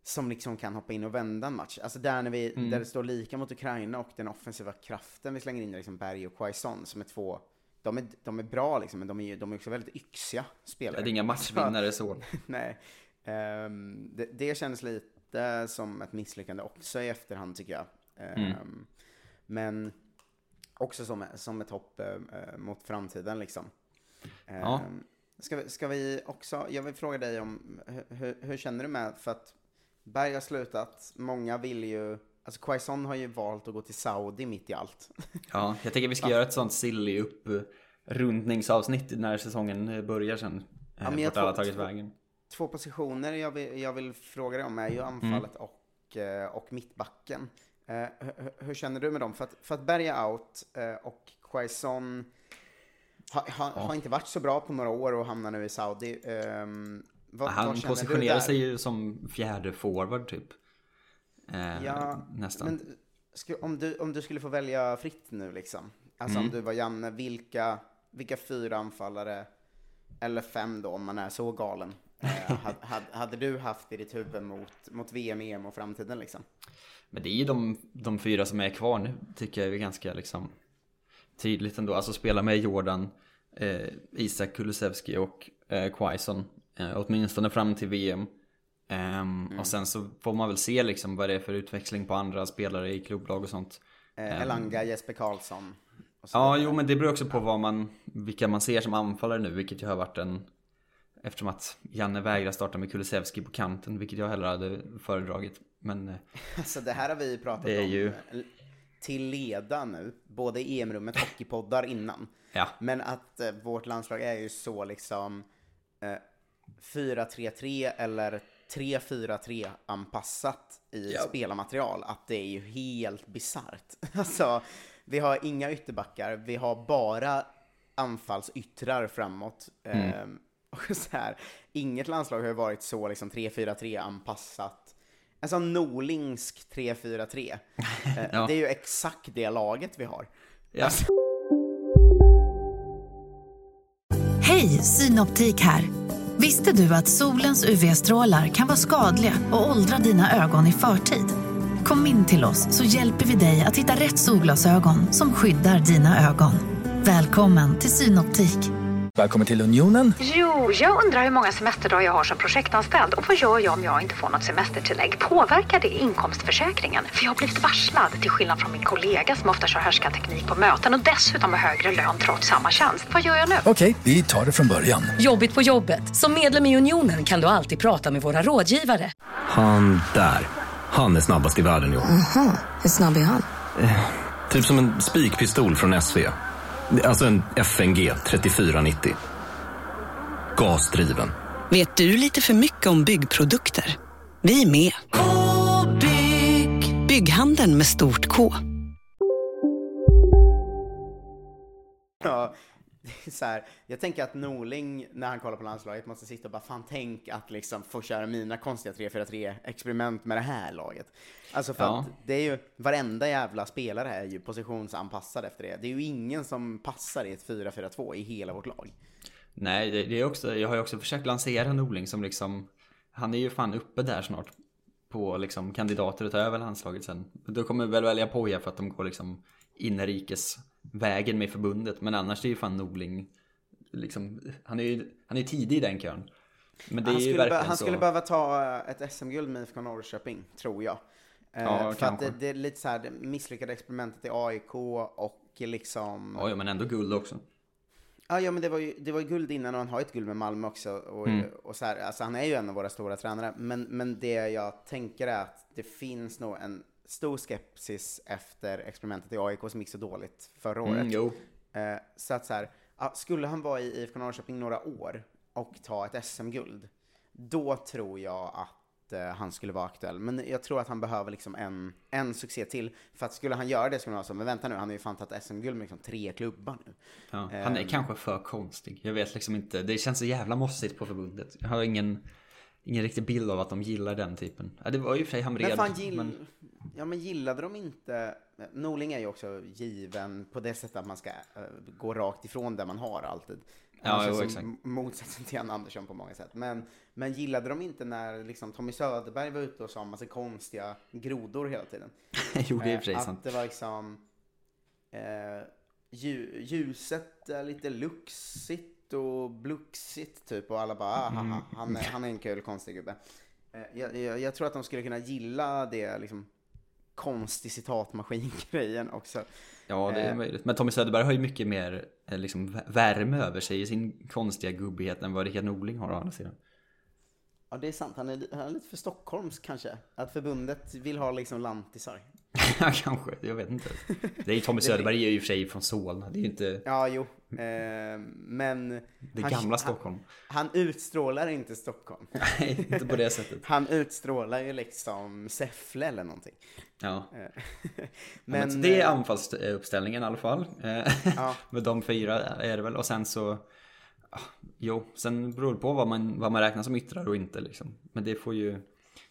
B: som liksom kan hoppa in och vända en match. Alltså där när vi, mm. där det står lika mot Ukraina och den offensiva kraften vi slänger in liksom Berg och Quaison som är två de är, de är bra liksom, men de är, de är också väldigt yxiga spelare.
C: Det är inga matchvinnare så.
B: Nej. Um, det, det känns lite som ett misslyckande också i efterhand tycker jag. Um, mm. Men också som, som ett hopp uh, mot framtiden liksom. Um, ja. ska, vi, ska vi också, jag vill fråga dig om, hur, hur känner du med, för att Berg har slutat, många vill ju Alltså Quaison har ju valt att gå till Saudi mitt i allt.
C: Ja, jag tänker vi ska göra ett sånt silly upprundningsavsnitt när säsongen börjar sen. Ja, men jag alla tagit vägen.
B: Två positioner jag vill, jag vill fråga dig om är ju anfallet mm. och, eh, och mittbacken. Hur, hur, känner du med dem? För att, för att Berga out uh, och Quaison har ha, ja. har inte varit så bra på några år och hamnar nu i Saudi. Um,
C: vad, Han vad positionerar sig ju som fjärde forward typ.
B: Eh, ja, nästan. Men om du, om du skulle få välja fritt nu liksom, alltså mm. om du var Janne, vilka, vilka fyra anfallare, eller fem då om man är så galen, eh, hade, hade, du haft i ditt huvud mot, mot VM, EM och framtiden liksom?
C: Men det är ju de, de fyra som är kvar nu, tycker jag är ganska liksom tydligt ändå. Alltså spela med Jordan, eh, Isak Kulusevski och eh, Quaison, eh, åtminstone fram till VM. Um, mm. Och sen så får man väl se liksom vad det är för utväxling på andra spelare i klubblag och sånt.
B: Eh, Elanga, um, Jesper Karlsson.
C: Ja, jo men det beror också på vad man, vilka man ser som anfallare nu, vilket ju har varit en, Eftersom att Janne vägrar starta med Kulusevski på kanten, vilket jag hellre hade föredragit. Men... Eh,
B: alltså det här har vi pratat om ju... till leda nu, både i EM-rummet och i poddar innan.
C: Ja.
B: Men att eh, vårt landslag är ju så liksom eh, 4-3-3 eller 3-4-3 anpassat i ja. spelarmaterial att det är ju helt bisarrt. Alltså, vi har inga ytterbackar, vi har bara anfallsyttrar framåt. Mm. Eh, och så här, inget landslag har ju varit så liksom 3-4-3 anpassat. En sån Norlingsk 3-4-3. Eh, ja. Det är ju exakt det laget vi har. Ja. Alltså.
D: Hej, Synoptik här. Visste du att solens UV-strålar kan vara skadliga och åldra dina ögon i förtid? Kom in till oss så hjälper vi dig att hitta rätt solglasögon som skyddar dina ögon. Välkommen till Synoptik.
E: Välkommen till Unionen.
F: Jo, jag undrar hur många semesterdagar jag har som projektanställd och vad gör jag om jag inte får något semestertillägg? Påverkar det inkomstförsäkringen? För jag har blivit varslad, till skillnad från min kollega som ofta kör teknik på möten och dessutom har högre lön trots samma tjänst. Vad gör jag nu?
E: Okej, vi tar det från början.
G: Jobbigt på jobbet. Som medlem i Unionen kan du alltid prata med våra rådgivare.
H: Han där, han är snabbast i världen i år.
G: Aha, hur snabb är han? Eh,
H: typ som en spikpistol från SV. Alltså en FNG 3490. Gasdriven.
G: Vet du lite för mycket om byggprodukter? Vi är med. -bygg. Bygghandeln med stort K.
B: Ja, så här, jag tänker att Norling, när han kollar på landslaget, måste sitta och bara fan tänk att liksom få köra mina konstiga 3-4-3-experiment med det här laget. Alltså för ja. att det är ju, varenda jävla spelare är ju positionsanpassad efter det. Det är ju ingen som passar i ett 4-4-2 i hela vårt lag.
C: Nej, det, det är också, jag har ju också försökt lansera Norling som liksom, han är ju fan uppe där snart på liksom kandidater att ta över landslaget sen. Då kommer vi väl välja Poja för att de går liksom inrikes vägen med förbundet. Men annars är ju fan Norling, liksom, han är ju han är tidig i den kön.
B: Men det han, är ju verkligen han så... skulle behöva ta eh, ett SM-guld med IFK Norrköping, tror jag. Eh, ja, för att det, det, är lite så här, det misslyckade experimentet i AIK och liksom...
C: Ja, ja, men ändå guld också.
B: Ja, ja men det var ju, det var ju guld innan och han har ett guld med Malmö också. Och, mm. och så här, alltså han är ju en av våra stora tränare. Men, men det jag tänker är att det finns nog en stor skepsis efter experimentet i AIK som gick så dåligt förra mm, året.
C: jo.
B: Eh, så att så här, skulle han vara i IFK Norrköping några år och ta ett SM-guld, då tror jag att eh, han skulle vara aktuell. Men jag tror att han behöver liksom en, en succé till. För att skulle han göra det skulle han vara så, men vänta nu, han har ju fan tagit SM-guld med liksom tre klubbar nu.
C: Ja, han är um, kanske för konstig. Jag vet liksom inte, det känns så jävla mossigt på förbundet. Jag har ingen ingen riktig bild av att de gillar den typen. Ja, det var ju för sig Hamred.
B: Men fan, gill... men... Ja, men gillade de inte... Norling är ju också given på det sättet att man ska uh, gå rakt ifrån det man har alltid.
C: Ja, jo, exakt.
B: Motsatsen till Jan Andersson på många sätt. Men, men gillade de inte när liksom, Tommy Söderberg var ute och sa en massa konstiga grodor hela tiden?
C: jo, det är och för sig
B: sant. Att det var liksom... Uh, ljuset är lite luxigt och bluxigt typ och alla bara, ah, mm. han, är, han är en kul konstig gubbe. Eh, jag, jag, jag, tror att de skulle kunna gilla det liksom konstig citatmaskin-grejen också.
C: Ja, det är eh. möjligt. Men Tommy Söderberg har ju mycket mer eh, liksom, värme över sig i sin konstiga gubbighet än vad Rickard Norling har å andra sidan.
B: Ja, det är sant. Han är, han är lite för Stockholms kanske. Att förbundet vill ha liksom lantisar.
C: Ja, kanske. Jag vet inte. Det är ju Tommy Söderberg är ju i och för sig från Solna. Det är ju inte...
B: Ja, jo. Eh, men...
C: Det gamla han, Stockholm.
B: Han, han, utstrålar inte Stockholm.
C: Nej, inte på det sättet.
B: han utstrålar ju liksom Säffle eller någonting.
C: Ja. Eh, men, men det är eh, anfallsuppställningen i alla fall. Eh, ja. Med de fyra är det väl. Och sen så... Jo, sen beror det på vad man, vad man räknar som yttrar och inte liksom. Men det får ju,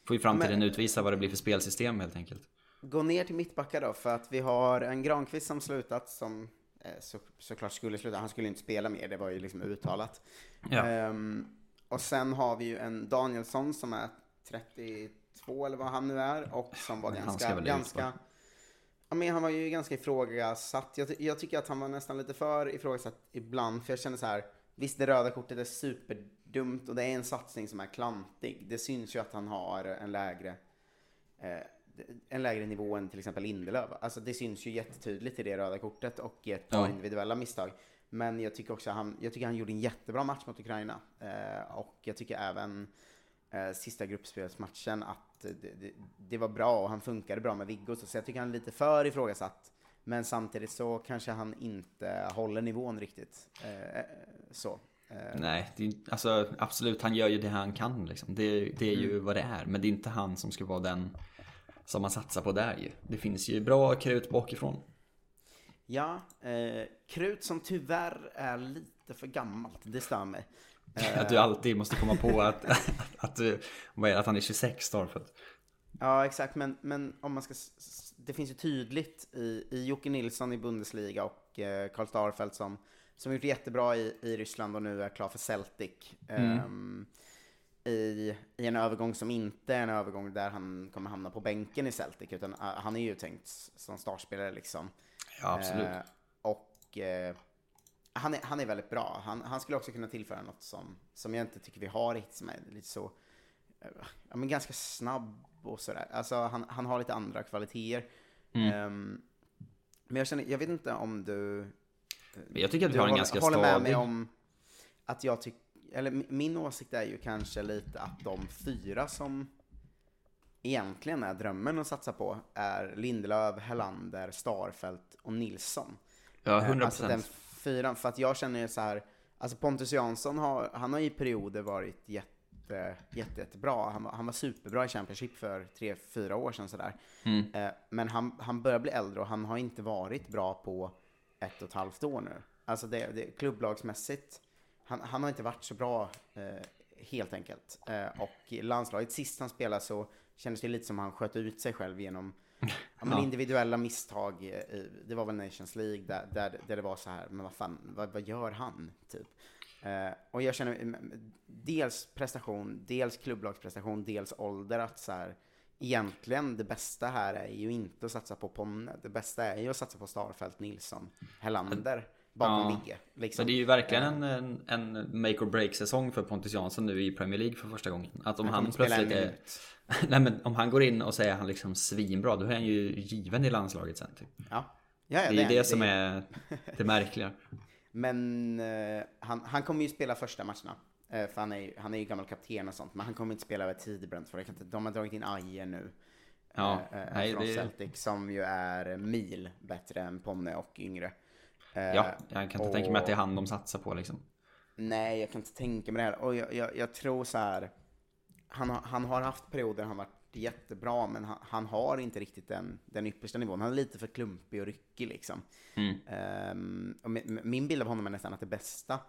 C: får ju framtiden men, utvisa vad det blir för spelsystem helt enkelt
B: gå ner till mittbackar då, för att vi har en Granqvist som slutat, som eh, så, såklart skulle sluta. Han skulle inte spela mer, det var ju liksom uttalat. Ja. Um, och sen har vi ju en Danielsson som är 32 eller vad han nu är och som var ganska, ganska Ja, men han var ju ganska ifrågasatt. Jag, jag tycker att han var nästan lite för ifrågasatt ibland, för jag känner så här, visst det röda kortet är superdumt och det är en satsning som är klantig. Det syns ju att han har en lägre eh, en lägre nivå än till exempel Lindelöf. Alltså det syns ju jättetydligt i det röda kortet och i ett par ja. individuella misstag. Men jag tycker också han, jag tycker han gjorde en jättebra match mot Ukraina. Eh, och jag tycker även eh, sista gruppspelsmatchen att det, det, det, var bra och han funkade bra med Viggo. Så jag tycker han är lite för ifrågasatt. Men samtidigt så kanske han inte håller nivån riktigt. Eh, så.
C: Eh. Nej, det alltså absolut, han gör ju det han kan liksom. Det, det är ju mm. vad det är. Men det är inte han som ska vara den som man satsar på där ju. Det finns ju bra krut bakifrån.
B: Ja, eh, krut som tyvärr är lite för gammalt, det stör mig.
C: att du alltid måste komma på att, att, du, vad är att han är 26 Starfelt.
B: Ja, exakt, men, men om man ska, det finns ju tydligt i, i Jocke Nilsson i Bundesliga och eh, Karl Starfelt som, som gjort jättebra i, i Ryssland och nu är klar för Celtic. Mm. Um, i, i en övergång som inte är en övergång där han kommer hamna på bänken i Celtic, utan uh, han är ju tänkt som startspelare liksom.
C: Ja, absolut. Uh,
B: och uh, han, är, han är väldigt bra. Han, han skulle också kunna tillföra något som, som jag inte tycker vi har riktigt, som är lite så, ja men ganska snabb och sådär. Alltså han, han har lite andra kvaliteter. Mm. Um, men jag känner, jag vet inte om du...
C: Jag tycker att vi har en ganska
B: stadig... håller med mig om att jag tycker, eller min åsikt är ju kanske lite att de fyra som egentligen är drömmen att satsa på är Lindelöf, Hellander, Starfelt och Nilsson.
C: Ja, 100%.
B: Alltså den fyran, för att jag känner så här, alltså Pontus Jansson har, han har i perioder varit jätte jätte, jätte, jättebra. Han, han var superbra i Championship för tre, fyra år sedan sådär. Mm. Eh, men han, han börjar bli äldre och han har inte varit bra på ett och ett halvt år nu. Alltså det, det klubblagsmässigt, han, han har inte varit så bra eh, helt enkelt. Eh, och landslaget, sist han spelade så kändes det lite som han sköt ut sig själv genom ja, men individuella misstag. det var väl Nations League där, där, där det var så här, men vad fan, vad, vad gör han? Typ. Uh, och jag känner dels prestation, dels klubblagsprestation, dels ålder att så här, egentligen det bästa här är ju inte att satsa på Ponne. Det bästa är ju att satsa på Starfelt, Nilsson, Hellander bakom ja. Vigge.
C: Liksom. det är ju verkligen en, en, en make or break säsong för Pontus Jansson nu i Premier League för första gången. Att om han, han plötsligt är... Nej men om han går in och säger han liksom svinbra, då är han ju given i landslaget sen typ.
B: Ja. Ja,
C: ja, det är det, det som är det märkliga.
B: Men eh, han, han kommer ju spela första matcherna. Eh, för han är, han är ju gammal kapten och sånt. Men han kommer inte spela över tid för inte, de har dragit in Aje nu.
C: Ja, eh, eh nej,
B: från det... Celtic som ju är mil bättre än Ponne och yngre.
C: Eh, ja, jag kan inte och... tänka mig att det är han de satsar på liksom.
B: Nej, jag kan inte tänka mig det här. Och jag, jag, jag tror så här. Han, han har haft perioder han varit jättebra, men han, han, har inte riktigt den, den yppersta nivån. Han är lite för klumpig och ryckig liksom. Mm. Um, och min, min bild av honom är nästan att det bästa,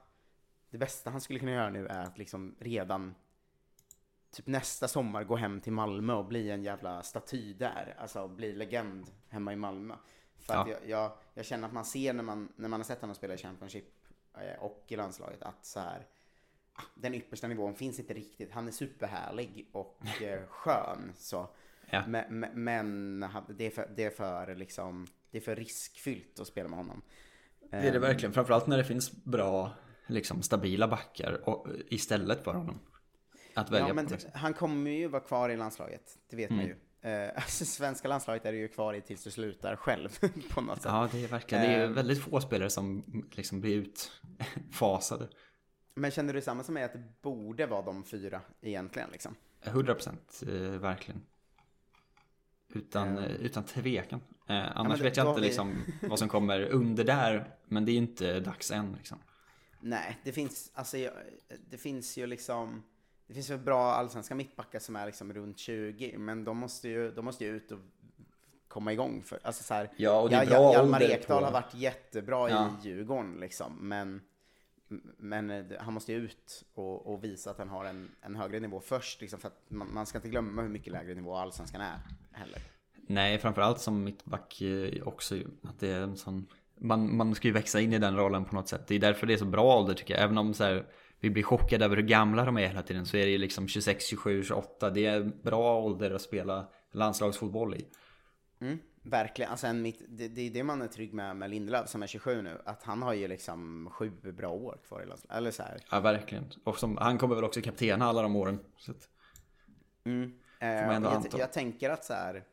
B: det bästa han skulle kunna göra nu är att liksom redan typ nästa sommar gå hem till Malmö och bli en jävla staty där. Alltså bli legend hemma i Malmö. För ja. att jag, jag, jag, känner att man ser när man, när man har sett honom spela i Championship eh, och i landslaget att så här den yppersta nivån finns inte riktigt. Han är superhärlig och eh, skön så. Ja. Men, men, det, är för, det, är för, liksom, det är för riskfyllt att spela med honom.
C: Det är det ehm. verkligen. Framförallt när det finns bra, liksom, stabila backar och, istället för honom. Att välja ja, men
B: på han kommer ju vara kvar i landslaget. Det vet mm. man ju. Uh, alltså, svenska landslaget är ju kvar i tills du slutar själv på något sätt.
C: Ja, det är verkligen. Det är uh, väldigt få spelare som liksom blir utfasade.
B: Men känner du samma som mig att det borde vara de fyra egentligen liksom?
C: 100 procent, eh, verkligen. Utan, mm. utan tvekan. Eh, annars ja, vet jag inte vi... liksom, vad som kommer under där. Men det är inte dags än liksom.
B: Nej, det finns, alltså, det finns ju liksom Det finns ju bra allsvenska mittbackar som är liksom runt 20 Men de måste ju, de måste ju ut och komma igång för, alltså så här,
C: Ja, och det är bra
B: Hjalmar Ekdal har varit jättebra ja. i Djurgården liksom Men men eh, han måste ju ut och, och, visa att han har en, en högre nivå först, liksom, för att man, man, ska inte glömma hur mycket lägre nivå allsvenskan är heller.
C: Nej, framförallt som mittback eh, också, att det är en sån, man, man ska ju växa in i den rollen på något sätt. Det är därför det är så bra ålder tycker jag, även om så här, vi blir chockade över hur gamla de är hela tiden så är det ju liksom 26, 27, 28, det är bra ålder att spela landslagsfotboll i.
B: Mm. Verkligen, alltså en mitt, det, det är det man är trygg med med Lindelöf som är 27 nu, att han har ju liksom sju bra år kvar i landslaget. Eller så här.
C: Ja, verkligen. Och som, han kommer väl också kaptena alla de åren. Så att,
B: mm. eh, jag, jag, tänker att så här,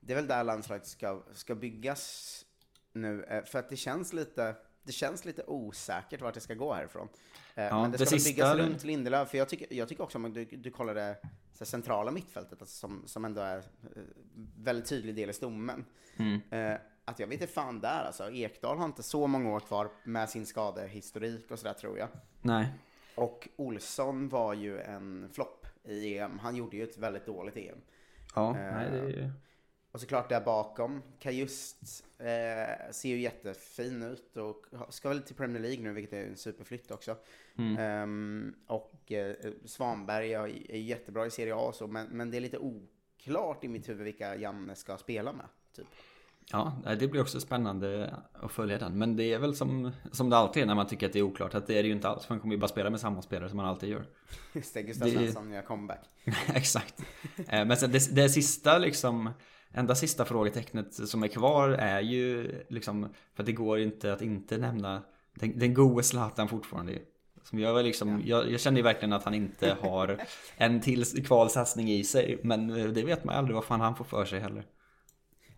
B: det är väl där landslaget ska, ska byggas nu, eh, för att det känns lite, det känns lite osäkert vart det ska gå härifrån. Eh, ja, men det ska det sista... byggas runt Lindelöf, för jag tycker, jag tycker också om du, du kollar det så centrala mittfältet, alltså som, som ändå är eh, väldigt tydlig del i stommen. Mm. Eh, att jag vet inte fan där alltså. Ekdal har inte så många år kvar med sin skadehistorik och sådär tror jag.
C: Nej.
B: Och Olsson var ju en flopp i EM. Han gjorde ju ett väldigt dåligt EM.
C: Ja, eh, nej det är ju...
B: Och såklart där bakom, Kajust eh, ser ju jättefin ut och ska väl till Premier League nu, vilket är en superflytt också. Mm. Um, och eh, Svanberg är, är jättebra i Serie A och så, men, men det är lite oklart i mitt huvud vilka Janne ska spela med. Typ.
C: Ja, det blir också spännande att följa den. Men det är väl som, som det alltid är när man tycker att det är oklart. Att det är det ju inte alls. För man kommer ju bara spela med samma spelare som man alltid gör.
B: Just det, Gustav Svensson gör comeback.
C: Exakt. Eh, men sen det, det sista liksom enda sista frågetecknet som är kvar är ju liksom, för det går inte att inte nämna den, den gode Zlatan fortfarande. Som jag, liksom, ja. jag, jag känner ju verkligen att han inte har en till kvalsatsning i sig. Men det vet man aldrig vad fan han får för sig heller.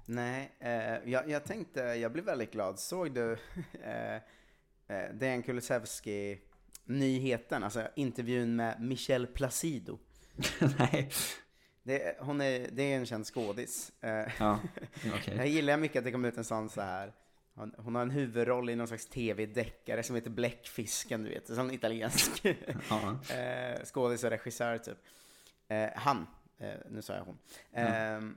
B: Nej, eh, jag, jag, tänkte, jag blev väldigt glad. Såg du eh, eh, Dejan Kulusevski nyheten, alltså intervjun med Michel Placido?
C: Nej.
B: Det, hon är, det är en känd skådis.
C: Eh, ja, okay.
B: Jag gillar mycket att det kom ut en sån så här. Hon, hon har en huvudroll i någon slags tv-deckare som heter Bläckfisken, du vet. En sån italiensk eh, skådis och regissör, typ. Eh, han, nu sa jag hon. Mm.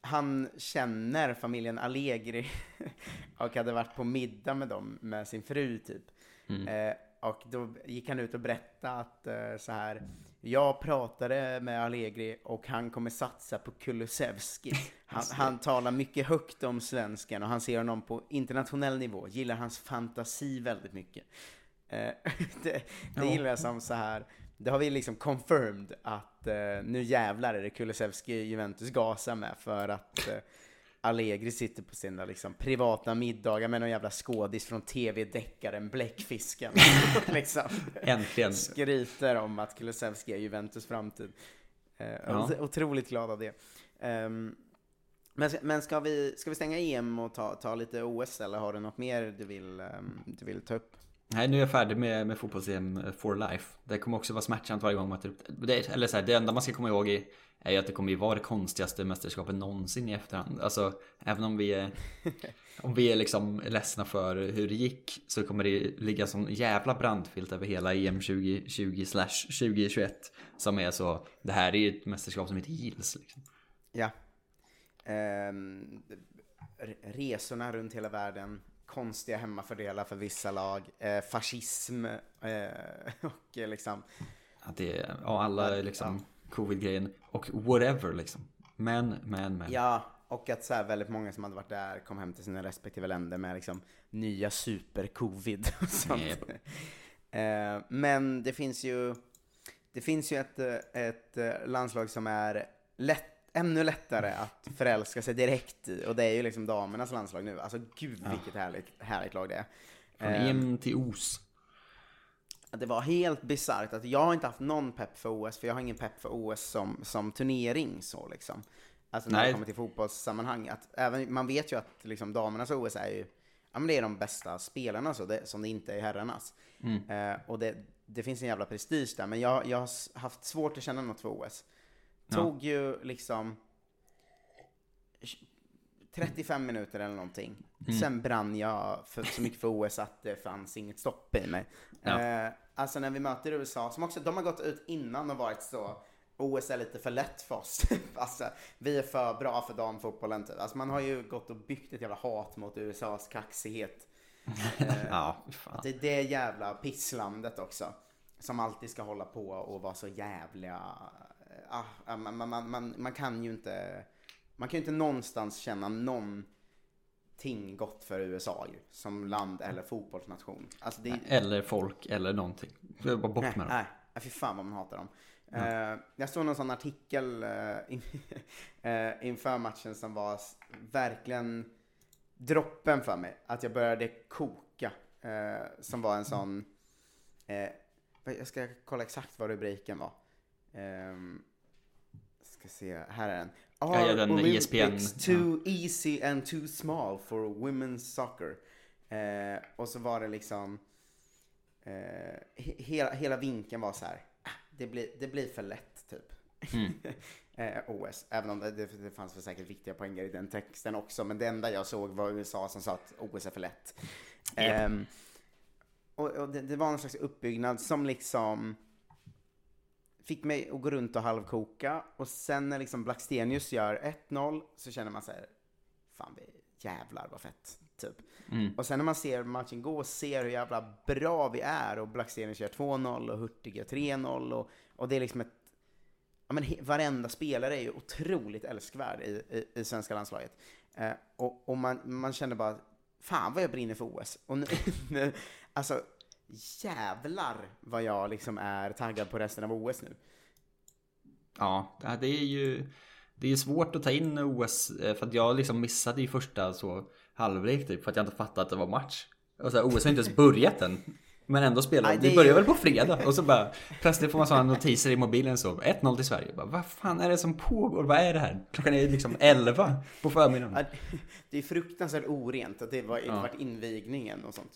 B: han känner familjen Allegri och hade varit på middag med dem med sin fru, typ. Mm. Och då gick han ut och berättade att så här jag pratade med Allegri och han kommer satsa på Kulusevski. Han, han, talar mycket högt om svensken och han ser honom på internationell nivå, gillar hans fantasi väldigt mycket. Eh, det, det gillar jag som så här. det har vi liksom confirmed att uh, nu jävlar är det Kulusevski Juventus gasar med för att uh, Allegri sitter på sina liksom, privata middagar med någon jävla skådis från tv-deckaren Bläckfisken. liksom.
C: Äntligen.
B: Skryter om att Kulusevski är Juventus framtid. Uh, ja. Otroligt glad av det. Um, men, men ska, vi, ska vi stänga EM och ta, ta lite OS eller har du något mer du vill, um, du vill ta upp?
C: Nej, nu är jag färdig med, med fotbolls-EM for life. Det kommer också vara smärtsamt varje gång man tar upp det. Eller så här, det enda man ska komma ihåg är är ju att det kommer ju vara det konstigaste mästerskapet någonsin i efterhand. Alltså, även om vi är, om vi är liksom ledsna för hur det gick så kommer det ligga som jävla brandfilt över hela EM 2020 2021 som är så, det här är ju ett mästerskap som inte gills liksom.
B: Ja. Um, resorna runt hela världen, konstiga hemmafördelar för vissa lag, eh, fascism eh, och liksom...
C: Att det ja alla liksom... Ja covid-grejen och whatever liksom. Men, men, men.
B: Ja, och att så här, väldigt många som hade varit där kom hem till sina respektive länder med liksom nya super-covid och sånt. Yep. Eh, men det finns ju, det finns ju ett, ett landslag som är lätt, ännu lättare att förälska sig direkt i och det är ju liksom damernas landslag nu. Alltså gud vilket ja. härligt, härligt lag det är.
C: Från EM eh, till OS
B: det var helt bisarrt att jag inte haft någon pepp för OS, för jag har ingen pepp för OS som, som turnering så liksom. Alltså när Nej. det kommer till fotbollssammanhang. Att även, man vet ju att liksom, damernas OS är ju, ja men det är de bästa spelarna så, det, som det inte är herrarnas. Mm. Eh, och det, det finns en jävla prestige där, men jag, jag har haft svårt att känna något för OS. Tog ja. ju liksom 35 minuter eller någonting. Mm. Sen brann jag för, så mycket för OS att det fanns inget stopp i mig. Ja. Eh, alltså när vi möter USA, som också, de har gått ut innan och varit så, OS är lite för lätt för oss. alltså, vi är för bra för damfotbollen typ. Alltså man har ju gått och byggt ett jävla hat mot USAs kaxighet.
C: eh, ja, fan.
B: Det är det jävla pisslandet också. Som alltid ska hålla på och vara så jävliga. Ah, man, man, man, man kan ju inte man kan ju inte någonstans känna någonting gott för USA ju, som land eller fotbollsnation.
C: Alltså det... Eller folk eller någonting. Bara bort med
B: dem. Nej, nej, fy fan vad man hatar dem. Ja. Uh, jag såg någon sån artikel uh, in, uh, inför matchen som var verkligen droppen för mig. Att jag började koka. som var en sån... jag ska kolla exakt vad rubriken var. Um, ska se, här är den.
C: Are ja, den Olympics
B: ESPN. too easy and too small for women's soccer? Eh, och så var det liksom, eh, hela, hela vinkeln var så här, ah, det blir, det blir för lätt typ. Mm. eh, OS, även om det, det, fanns för säkert viktiga poänger i den texten också, men det enda jag såg var USA som sa att OS är för lätt. Yep. Eh, och, och det, det, var någon slags uppbyggnad som liksom fick mig att gå runt och halvkoka, och sen när liksom Blackstenius gör 1-0 så känner man så här, fan vi jävlar vad fett. Typ. Mm. Och sen när man ser matchen gå och ser hur jävla bra vi är och Blackstenius gör 2-0 och Hurtig gör 3-0 och, och det är liksom ett Ja, men varenda spelare är ju otroligt älskvärd i, i, i svenska landslaget. Eh, och, och man, man kände bara, fan vad jag brinner för OS. Och nu, alltså, jävlar vad jag liksom är taggad på resten av OS nu.
C: Ja, det är ju det är svårt att ta in OS eh, för att jag liksom missade i första så halvlek typ för att jag inte fattade att det var match. Och så här, OS har inte ens börjat än. Men ändå spelar de. Det börjar väl på fredag och så bara plötsligt får man sådana notiser i mobilen så 1-0 till Sverige. Bara, vad fan är det som pågår? Vad är det här? Klockan är liksom 11 på förmiddagen.
B: det är fruktansvärt orent att det var ja. varit invigningen och sånt.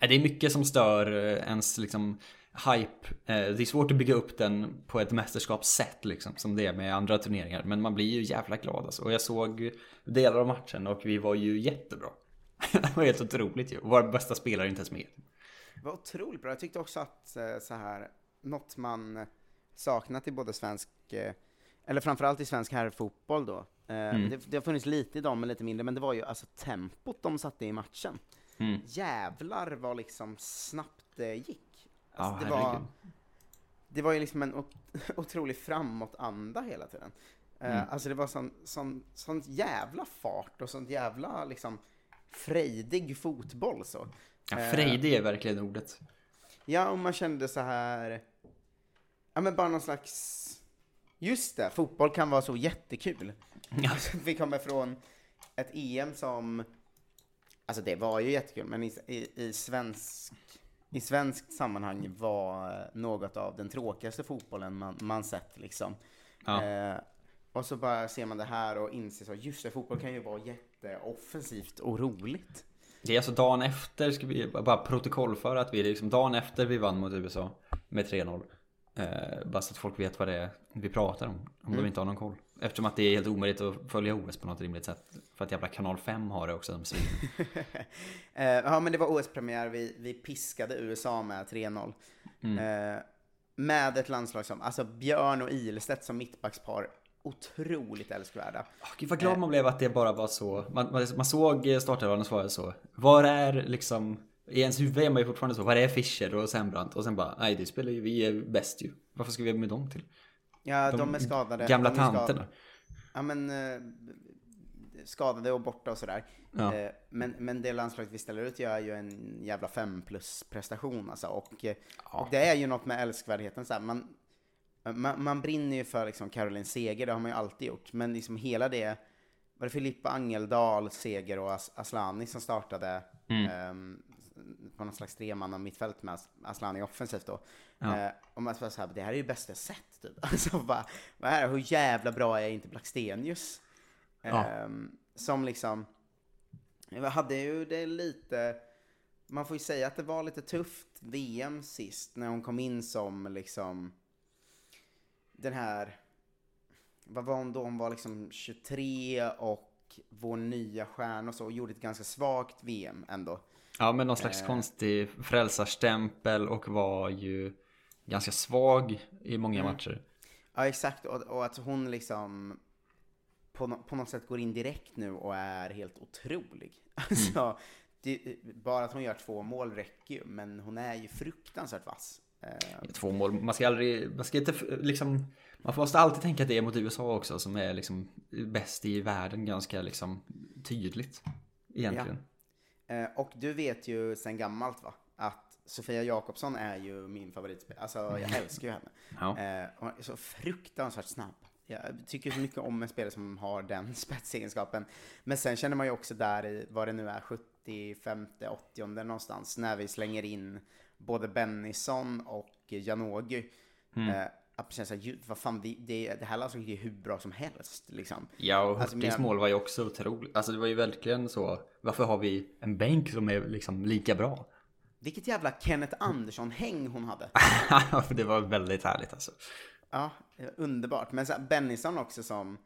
C: Det är mycket som stör eh, ens liksom hype. Eh, det är svårt att bygga upp den på ett mästerskapssätt liksom, som det är med andra turneringar. Men man blir ju jävla glad alltså. Och jag såg delar av matchen och vi var ju jättebra. det var helt otroligt ju. Vår bästa spelare är inte ens med.
B: Det var otroligt bra. Jag tyckte också att eh, så här, något man saknat i både svensk, eller framförallt i svensk herrfotboll då. Mm. Det, det har funnits lite i dem, men lite mindre. Men det var ju alltså tempot de satte i matchen. Mm. Jävlar vad liksom snabbt det gick. Alltså, det, var, det var ju liksom en otrolig framåtanda hela tiden. Eh, mm. Uh, alltså det var sån, sån, sån jävla fart och sån jävla liksom frejdig fotboll så.
C: Ja, frejdig är verkligen ordet.
B: Ja, och man kände så här, ja men bara någon slags, just det, fotboll kan vara så jättekul. Ja. Vi kommer från ett EM som, alltså det var ju jättekul, men i, i, i svensk i svenskt sammanhang var något av den tråkigaste fotbollen man, man sett liksom. Ja. Eh, och så bara ser man det här och inser så, just det, fotboll kan ju vara jätteoffensivt och roligt.
C: Det är alltså dagen efter, ska vi bara protokollföra att vi liksom dagen efter vi vann mot USA med 3-0. Eh, bara så att folk vet vad det är vi pratar om, om mm. de inte har någon koll. Eftersom att det är helt omöjligt att följa OS på något rimligt sätt. För att jävla kanal 5 har det också, de
B: eh, Ja men det var OS-premiär, vi, vi piskade USA med 3-0. Mm. Eh, med ett landslag som, alltså Björn och Ilestedt som mittbackspar, otroligt älskvärda.
C: Oh, gud vad glad eh. man blev att det bara var så. Man, man, man såg startelvan och svarade så. Var är liksom i ens huvud är man ju fortfarande så, var är Fischer och Sembrant? Och sen bara, nej det spelar ju, vi är bäst ju. Varför ska vi ha med dem till?
B: Ja, de, de är skadade.
C: Gamla de tanterna. Skadade.
B: Ja men, eh, skadade och borta och sådär. Ja. Eh, men, men det landslaget vi ställer ut gör ju en jävla fem plus prestation alltså. Och, eh, ja. och det är ju något med älskvärdheten så här. Man, man, man, brinner ju för liksom Caroline Seger, det har man ju alltid gjort. Men liksom hela det, var det Filippa Angeldal, Seger och As Aslani som startade mm. um, på någon slags tremanna mittfält med Aslani offensivt då. Ja. Eh, och man bara såhär, det här är ju bästa sett typ. Alltså bara, vad är det, hur jävla bra är inte Blackstenius? Ja. Eh, som liksom, jag hade ju det lite, man får ju säga att det var lite tufft VM sist, när hon kom in som liksom, den här, vad var hon då? Hon var liksom 23 och vår nya stjärna och så, och gjorde ett ganska svagt VM ändå.
C: Ja, men någon slags eh. konstig frälsarstämpel och var ju ganska svag i många mm. matcher.
B: Ja, exakt. Och, och, att hon liksom på, på något sätt går in direkt nu och är helt otrolig. Alltså, mm. det, bara att hon gör två mål räcker ju, men hon är ju fruktansvärt vass.
C: Eh. Två mål, man ska aldrig, man ska inte liksom, man måste alltid tänka att det är mot USA också som är liksom bäst i världen ganska liksom tydligt. Egentligen. Ja.
B: Eh, och du vet ju sen gammalt va, att Sofia Jakobsson är ju min favoritspelare. Alltså jag mm. älskar ju henne. Ja. Eh, hon är så fruktansvärt snabb. Jag tycker så mycket om en spelare som har den spetsegenskapen. Men sen känner man ju också där i, vad det nu är, 75, 80 någonstans, när vi slänger in både Bennison och Janogy. Mm. Att känna såhär, vad fan, vi, det, det här landslaget är hur bra som helst liksom.
C: Ja, och
B: Alltså,
C: Hurtigs mål var ju också otroligt. Alltså det var ju verkligen så. Varför har vi en bänk som är liksom lika bra?
B: Vilket jävla Kenneth Andersson-häng hon hade.
C: Det var väldigt härligt alltså.
B: Ja, underbart. Men så här, Bennison också som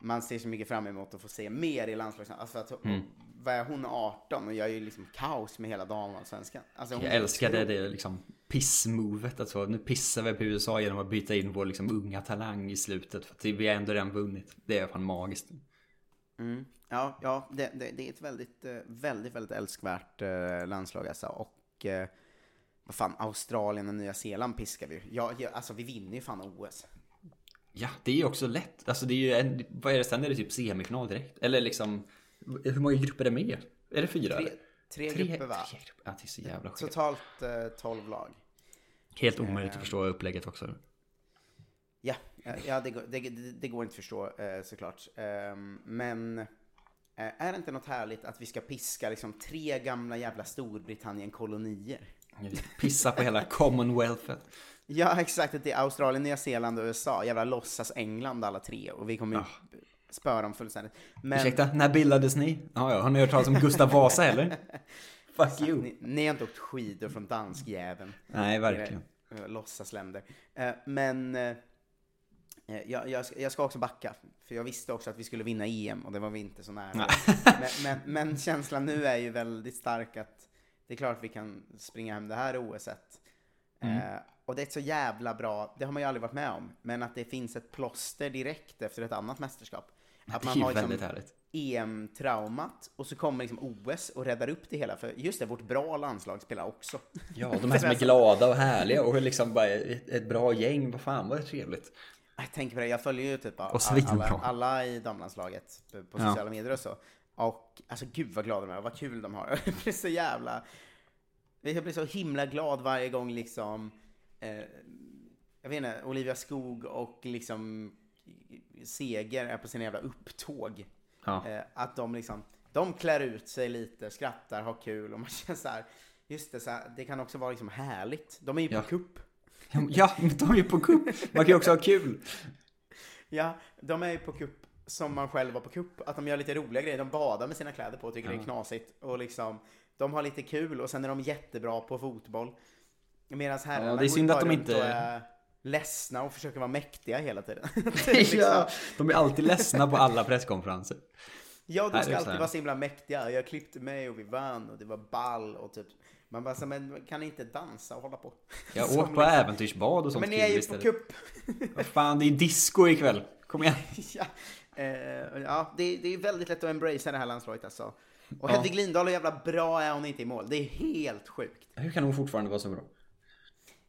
B: man ser så mycket fram emot att få se mer i landslaget. Alltså att,
C: Mm.
B: vad är hon 18 och jag är ju liksom kaos med hela damallsvenskan. Alltså, hon
C: Jag älskade det liksom pissmovet. Alltså, nu pissar vi på USA genom att byta in vår liksom unga talang i slutet. För att vi har ändå redan vunnit. Det är fan magiskt.
B: Mm. Ja, ja det, det, det är ett väldigt, eh, väldigt, väldigt älskvärt eh, landslag alltså. Och eh, vad fan, Australien och Nya Zeeland piskar vi ju. Ja, ja, alltså vi vinner ju fan OS.
C: Ja, det är ju också lätt. Alltså det är ju en, vad är det sen? Är det typ semifinal direkt? Eller liksom, hur många grupper är det med? Är det fyra?
B: Tre, tre,
C: Tre-
B: grupper va?
C: tre grupper. Ja, det är så jävla sjukt.
B: Totalt eh, 12 lag.
C: Helt omöjligt
B: Eh.
C: att förstå upplägget också.
B: Ja, ja, ja det, går, det, det, går inte att förstå eh, såklart. Ehm, men eh, är det inte något härligt att vi ska piska liksom tre gamla jävla Storbritannien-kolonier?
C: Pissa på hela commonwealthet.
B: Ja, exakt. Det är Australien, Nya Zeeland och USA. Jävla låtsas England alla tre. Och vi kommer ju spöa dem fullständigt. Men,
C: Ursäkta, när bildades ni? Ja, ja, har ni hört talas om Gustav Vasa eller? Fuck you.
B: Ni, ni har inte åkt skidor från danskjäveln.
C: Nej, verkligen.
B: Era, eh, Låtsasländer. Eh, men eh, jag, jag, ska, jag ska också backa. För jag visste också att vi skulle vinna EM och det var vi inte så nära. men, men, men känslan nu är ju väldigt stark att det är klart vi kan springa hem det här OSet.
C: Mm.
B: Eh, och det är ett så jävla bra, det har man ju aldrig varit med om, men att det finns ett plåster direkt efter ett annat mästerskap. Att man har liksom. EM-traumat och så kommer liksom OS och räddar upp det hela. För just det, vårt bra landslag spelar också.
C: Ja, de här som är glada och härliga och liksom bara ett, ett bra gäng. Vad fan vad det trevligt.
B: Jag tänker på det, jag följer ju typ
C: svinbra.
B: alla, alla i damlandslaget på, på
C: Ja.
B: sociala medier och så. Och alltså gud vad glada de är vad kul de har. Jag blir så jävla... Jag blir så himla glad varje gång liksom... Eh, jag vet inte, Olivia Skog och liksom Seger är på sina jävla upptåg.
C: Ja.
B: Eh, att de liksom, de klär ut sig lite, skrattar, har kul och man känner så här. Just det, så här, det kan också vara liksom härligt. De är ju på
C: Ja.
B: kupp.
C: Ja, de är ju på kupp. Man kan ju också ha kul.
B: Ja, de är ju på kupp som man själv var på kupp. Att de gör lite roliga grejer. De badar med sina kläder på och tycker det
C: Ja.
B: är knasigt. Och liksom, de har lite kul och sen är de jättebra på fotboll. Medan herrarna
C: Ja, det är synd att de inte-
B: är ledsna och försöker vara mäktiga hela tiden. Liksom-
C: Ja, de är alltid ledsna på alla presskonferenser.
B: Ja, de ska alltid vara så himla mäktiga. Jag klippte mig och vi vann och det var ball och typ. Man bara så, men kan ni inte dansa och hålla på?
C: Jag åt på
B: liksom-
C: äventyrsbad och sånt
B: Men ni är ju på kupp.
C: Vad fan, det är disco ikväll. Kom igen.
B: ja, eh, ja det, det är väldigt lätt att embracea det här landslaget alltså. Och
C: Ja.
B: Hedvig Lindahl, hur jävla bra är hon inte i mål? Det är helt sjukt.
C: Hur kan hon fortfarande vara så bra?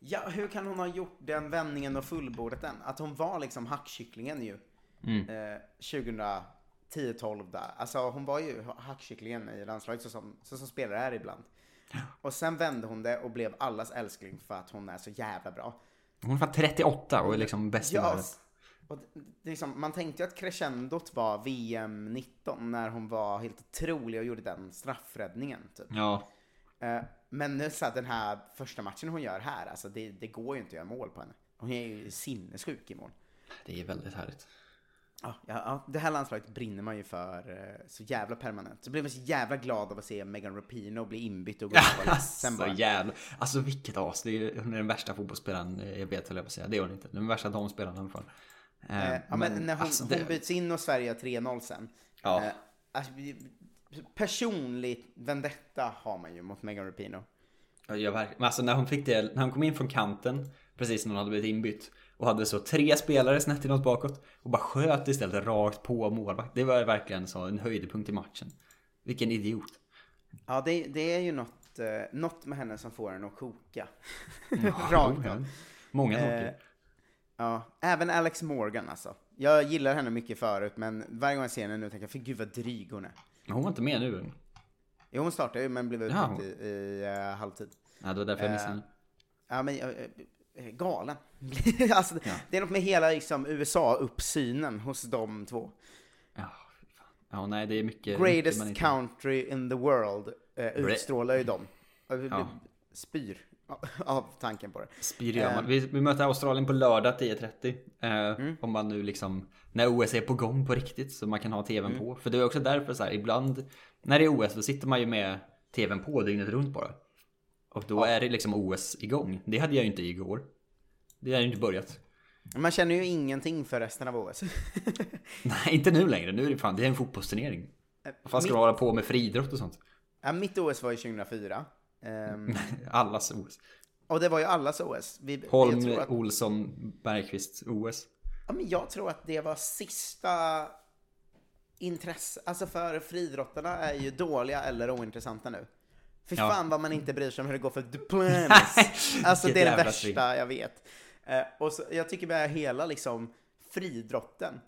B: Ja, hur kan hon ha gjort den vändningen och fullbordat den? Att hon var liksom hackkycklingen ju.
C: Mm.
B: Eh, 2010-12 där. Alltså hon var ju hackkycklingen i landslaget så som, så som spelare är ibland. Och sen vände hon det och blev allas älskling för att hon är så jävla bra.
C: Hon fan 38 och är liksom bäst i världen.
B: och liksom, man tänkte ju att crescendot var VM 19 när hon var helt otrolig och gjorde den straffräddningen. Typ.
C: Ja.
B: Eh, men nu så den här första matchen hon gör här, alltså det, det går ju inte att göra mål på henne. Hon är ju sinnessjuk i mål.
C: Det är väldigt härligt.
B: Ja, ja, det här landslaget brinner man ju för eh, så jävla permanent. Så blev man så jävla glad av att se Megan Rapinoe bli inbytt och gå upp och vara ledsen
C: Så
B: bara.
C: jävla... Alltså vilket as. Det är, hon är den värsta fotbollsspelaren eh, jag vet, höll jag på att säga. Det är hon inte. Den värsta damspelaren i alla fall. Eh,
B: ja, men, när hon,
C: alltså, det-
B: hon byts in och Sverige har 3-0 sen.
C: Ja.
B: Eh, alltså, personlig vendetta har man ju mot Megan Rapinoe.
C: Ja, verkligen. Alltså när hon fick det, när hon kom in från kanten precis när hon hade blivit inbytt och hade så tre spelare snett inåt bakåt och bara sköt istället rakt på målvakt. Det var verkligen så en höjdpunkt i matchen. Vilken idiot.
B: Ja, det, det är ju något, eh, något med henne som får henne att koka.
C: Ja,
B: Rakt av.
C: Många
B: Eh,
C: saker.
B: Ja, även Alex Morgan alltså. Jag gillar henne mycket förut, men varje gång jag ser henne nu tänker jag, för gud vad dryg hon är.
C: Hon var inte med nu.
B: Jo, hon startade ju, men blev
C: Ja.
B: utbytt i, i eh, halvtid.
C: Ja, det var därför jag missade
B: Eh,
C: henne.
B: Ja, men eh, galen. alltså, Det är något med hela liksom, USA-uppsynen hos de två.
C: Ja, nej det är mycket... mycket
B: Greatest
C: inte-
B: country in the world eh, utstrålar ju dem.
C: Ja.
B: Spyr av tanken på det.
C: Gör man. Vi, vi möter Australien på lördag 10.30. Eh, mm. Om man nu liksom, när OS är på gång på riktigt så man kan ha tvn mm. på. För det är också därför så här, ibland när det är OS då sitter man ju med tvn på dygnet runt bara. Och då ja. är det liksom OS igång. Det hade jag ju inte igår. Det hade ju inte börjat.
B: Man känner ju ingenting för resten av OS.
C: Nej, inte nu längre. Nu är det fan, det är en fotbollsturnering. Vad fan ska mitt... du hålla på med friidrott och sånt?
B: Ja, mitt OS var ju 2004.
C: Um... allas OS.
B: Och det var ju allas OS.
C: Vi, Holm, att... Olsson, Bergqvist OS.
B: Ja, men jag tror att det var sista intresse. Alltså för friidrottarna är ju dåliga eller ointressanta nu. Fy ja. fan vad man inte bryr sig om hur det går för Duplantis. alltså det är det värsta string. jag vet. Uh, och så, jag tycker med hela liksom friidrotten.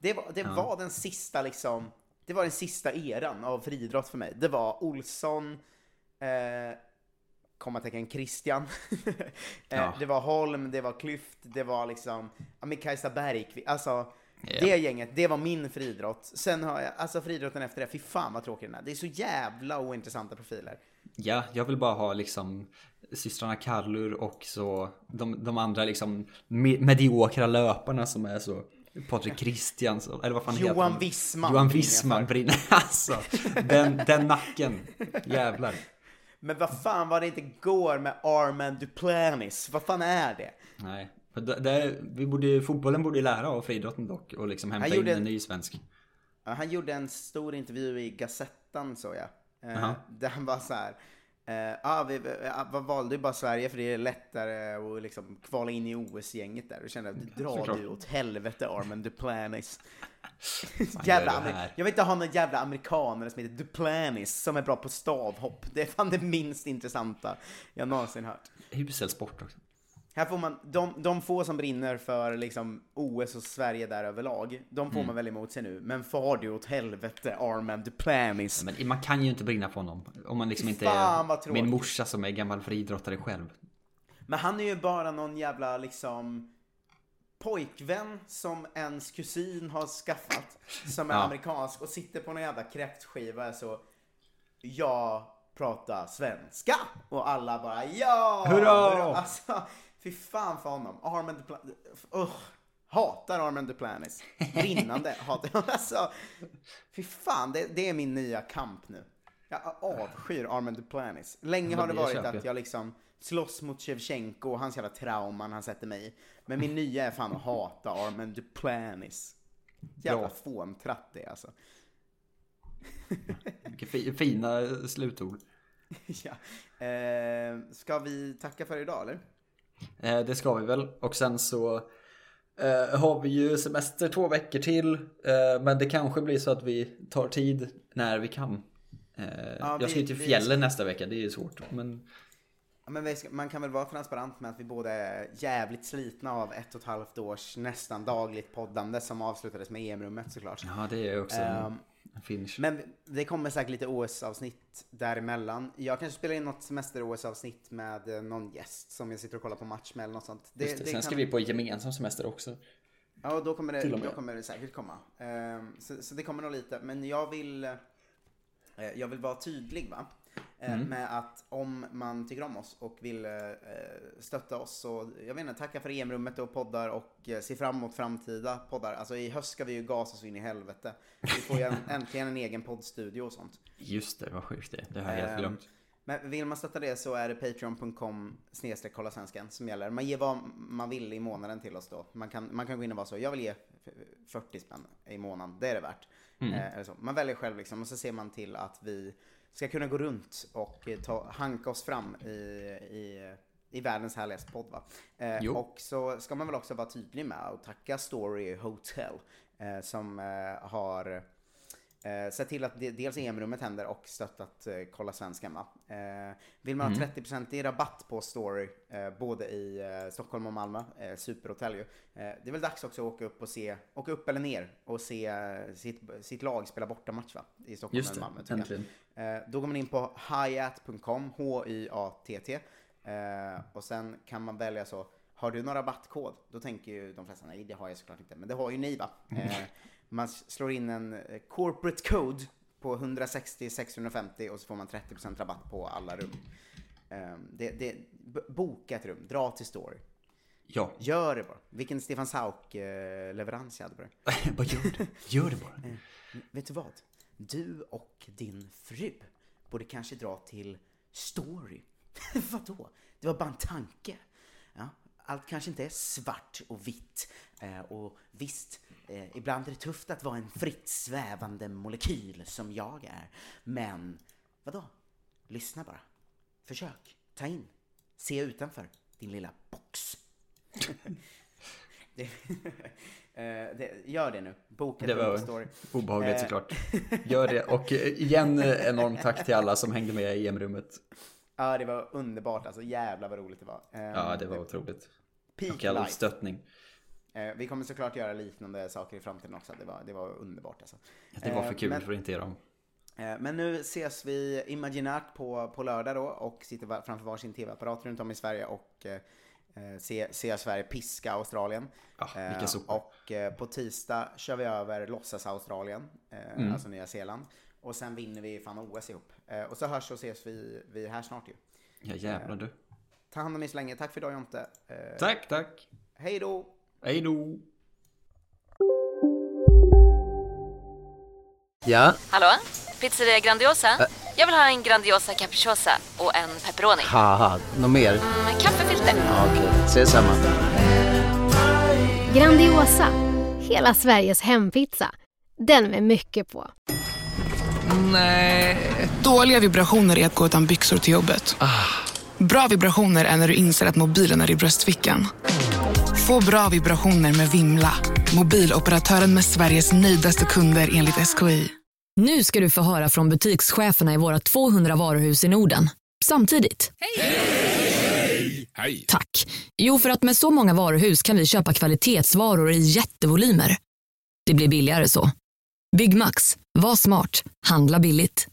B: Det var, det ja. var den sista liksom, det var den sista eran av friidrott för mig. Det var Olsson, eh, kommatecken Christian. Eh, ja. Det var Holm, det var Klyft, det var liksom, ja men Kajsa Bergqvist, alltså yeah. det gänget, det var min friidrott. Sen har jag, alltså friidrotten efter det, fy fan vad tråkig den är. Det är så jävla ointressanta profiler.
C: Ja, jag vill bara ha liksom systrarna Kallur och så de, de andra liksom mediokra löparna som är så Patrik Christiansson, eller vad fan
B: Johan heter han? Wissman.
C: Johan Wissman brinner, alltså. Den, den nacken, jävlar.
B: Men vad fan var det inte går med Armand Duplantis? Vad fan är det?
C: Nej, det, vi borde, fotbollen borde lära av friidrotten dock och liksom hämta in en ny svensk.
B: Han gjorde en stor intervju i Gazettan så jag. Uh -huh. Där han var så här. Uh, ah, vi uh, valde ju bara Sverige för det är lättare att liksom kvala in i OS-gänget där. Och kände att dra du åt helvete Armand Duplantis. jävla jag vill inte ha någon jävla amerikaner som heter Duplantis som är bra på stavhopp. Det är fan det minst intressanta jag någonsin hört.
C: Usel sport också.
B: Här får man, de, de få som brinner för liksom OS och Sverige där överlag, de får mm. man väl emot sig nu. Men far du åt helvete Armand Duplantis.
C: Men man kan ju inte brinna för honom. Om man liksom inte är min morsa som är gammal friidrottare själv.
B: Men han är ju bara någon jävla liksom pojkvän som ens kusin har skaffat, som är ja. amerikansk och sitter på någon jävla kräftskiva så jag pratar svenska och alla bara ja!
C: Hurra!
B: Alltså, fy fan för honom. Armand Duplantis, uh, hatar Armand Duplantis. Brinnande hatar Alltså, fy fan, det, det är min nya kamp nu. Jag avskyr Armand Duplantis. Länge har det varit att jag liksom slåss mot Shevchenko och hans jävla trauman han sätter mig i. Men min nya är fan att hata Armand Duplantis. Jävla fåntratt det alltså.
C: Vilka fina slutord.
B: ja. Eh, ska vi tacka för idag eller?
C: Eh, det ska vi väl. Och sen så eh, har vi ju semester två veckor till. Eh, men det kanske blir så att vi tar tid när vi kan. Eh, ja, jag ska ju till fjällen vi... nästa vecka, det är ju svårt. Men
B: men man kan väl vara transparent med att vi båda är jävligt slitna av ett och ett halvt års nästan dagligt poddande som avslutades med EM-rummet såklart.
C: Ja, det är också um, finish.
B: Men det kommer säkert lite OS-avsnitt däremellan. Jag kanske spelar in något semester-OS-avsnitt med eh, någon gäst som jag sitter och kollar på match med eller något sånt.
C: Det, det, Sen kan... ska vi på gemensam semester också.
B: Ja, då kommer det, då kommer det säkert komma. Um, så, så det kommer nog lite, men jag vill, uh, jag vill vara tydlig va. Eh, mm. Med att om man tycker om oss och vill eh, stötta oss så, jag vet inte, tacka för EM-rummet och poddar och eh, se fram emot framtida poddar. Alltså i höst ska vi ju gasa oss in i helvete. Vi får ju äntligen en egen poddstudio och sånt.
C: Just det, vad sjukt det Det har jag helt glömt.
B: Men vill man stötta det så är det patreon.com snedstreck kolla svenskan som gäller. Man ger vad man vill i månaden till oss då. Man kan, man kan gå in och vara så, jag vill ge 40 spänn i månaden, det är det värt. Mm. Eh, så. Man väljer själv liksom och så ser man till att vi ska kunna gå runt och eh, ta, hanka oss fram i, i, i världens härligaste podd. Va? Eh, och så ska man väl också vara tydlig med att tacka Story Hotel eh, som eh, har Eh, sett till att dels EM-rummet händer och stöttat eh, Kolla Svenskan va. Eh, vill man mm. ha 30% i rabatt på Story, eh, både i eh, Stockholm och Malmö, eh, superhotell ju. Eh, det är väl dags också att åka upp och se, åka upp eller ner och se eh, sitt, sitt lag spela bortamatch va, i Stockholm
C: Just
B: eller Malmö.
C: Just äntligen.
B: då går man in på hyatt.com, H-Y-A-T-T, och sen kan man välja så, har du någon rabattkod? Då tänker ju de flesta, nej det har jag såklart inte, men det har ju ni va. Man slår in en eh, corporate code på 160 650 och så får man 30% rabatt på alla rum. Um, det, det, boka ett rum, dra till Story.
C: Ja.
B: Gör det bara. Vilken Stefan Sauk-leverans jag hade på
C: det. bara gör det. Gör det bara.
B: Eh, vet du vad? Du och din fru borde kanske dra till Story. Vadå? Det var bara en tanke. Ja, allt kanske inte är svart och vitt. Eh, och visst, eh, ibland är det tufft att vara en fritt svävande molekyl som jag är. Men, vadå? Lyssna bara. Försök. Ta in. Se utanför din lilla box. det, eh, det, gör det nu. Boka
C: det var story. obehagligt eh. såklart. Gör det. Och igen enormt tack till alla som hängde med i EM-rummet.
B: Ja, det var underbart. Alltså jävlar vad roligt det var.
C: Ja, det var otroligt. Peak och all stöttning.
B: Vi kommer såklart göra liknande saker i framtiden också. Det var, det var underbart alltså.
C: Det var för kul men, för att inte göra om.
B: Men nu ses vi imaginärt på, på lördag då och sitter framför varsin tv-apparat runt om i Sverige och eh, se, se Sverige piska Australien.
C: Vilka
B: eh, och eh, på tisdag kör vi över låtsas Australien, eh, mm. alltså Nya Zeeland. Och sen vinner vi fan OS ihop. Eh, och så hörs och ses vi, vi här snart ju.
C: Ja jävlar du.
B: Ta hand om er så länge. Tack för idag Jonte.
C: tack, tack.
B: Hej då.
C: Hej då.
I: Ja?
J: Hallå? Pizzeria Grandiosa? Ä Jag vill ha en Grandiosa capriciosa och en pepperoni.
I: Haha, något mer?
J: Mm, kaffefilter.
I: Ja, Okej, okay. ses samma.
K: Grandiosa, hela Sveriges hempizza. Den med mycket på.
L: Nej. Dåliga vibrationer är att gå utan byxor till jobbet. Ah. Bra vibrationer är när du inser att mobilen är i bröstfickan. Få bra vibrationer med Vimla. Mobiloperatören med Sveriges nöjdaste kunder enligt SKI.
M: Nu ska du få höra från butikscheferna i våra 200 varuhus i Norden. Samtidigt.
N: Hej! Hej!
M: Tack. Jo, för att med så många varuhus kan vi köpa kvalitetsvaror i jättevolymer. Det blir billigare så. Byggmax. Var smart. Handla billigt.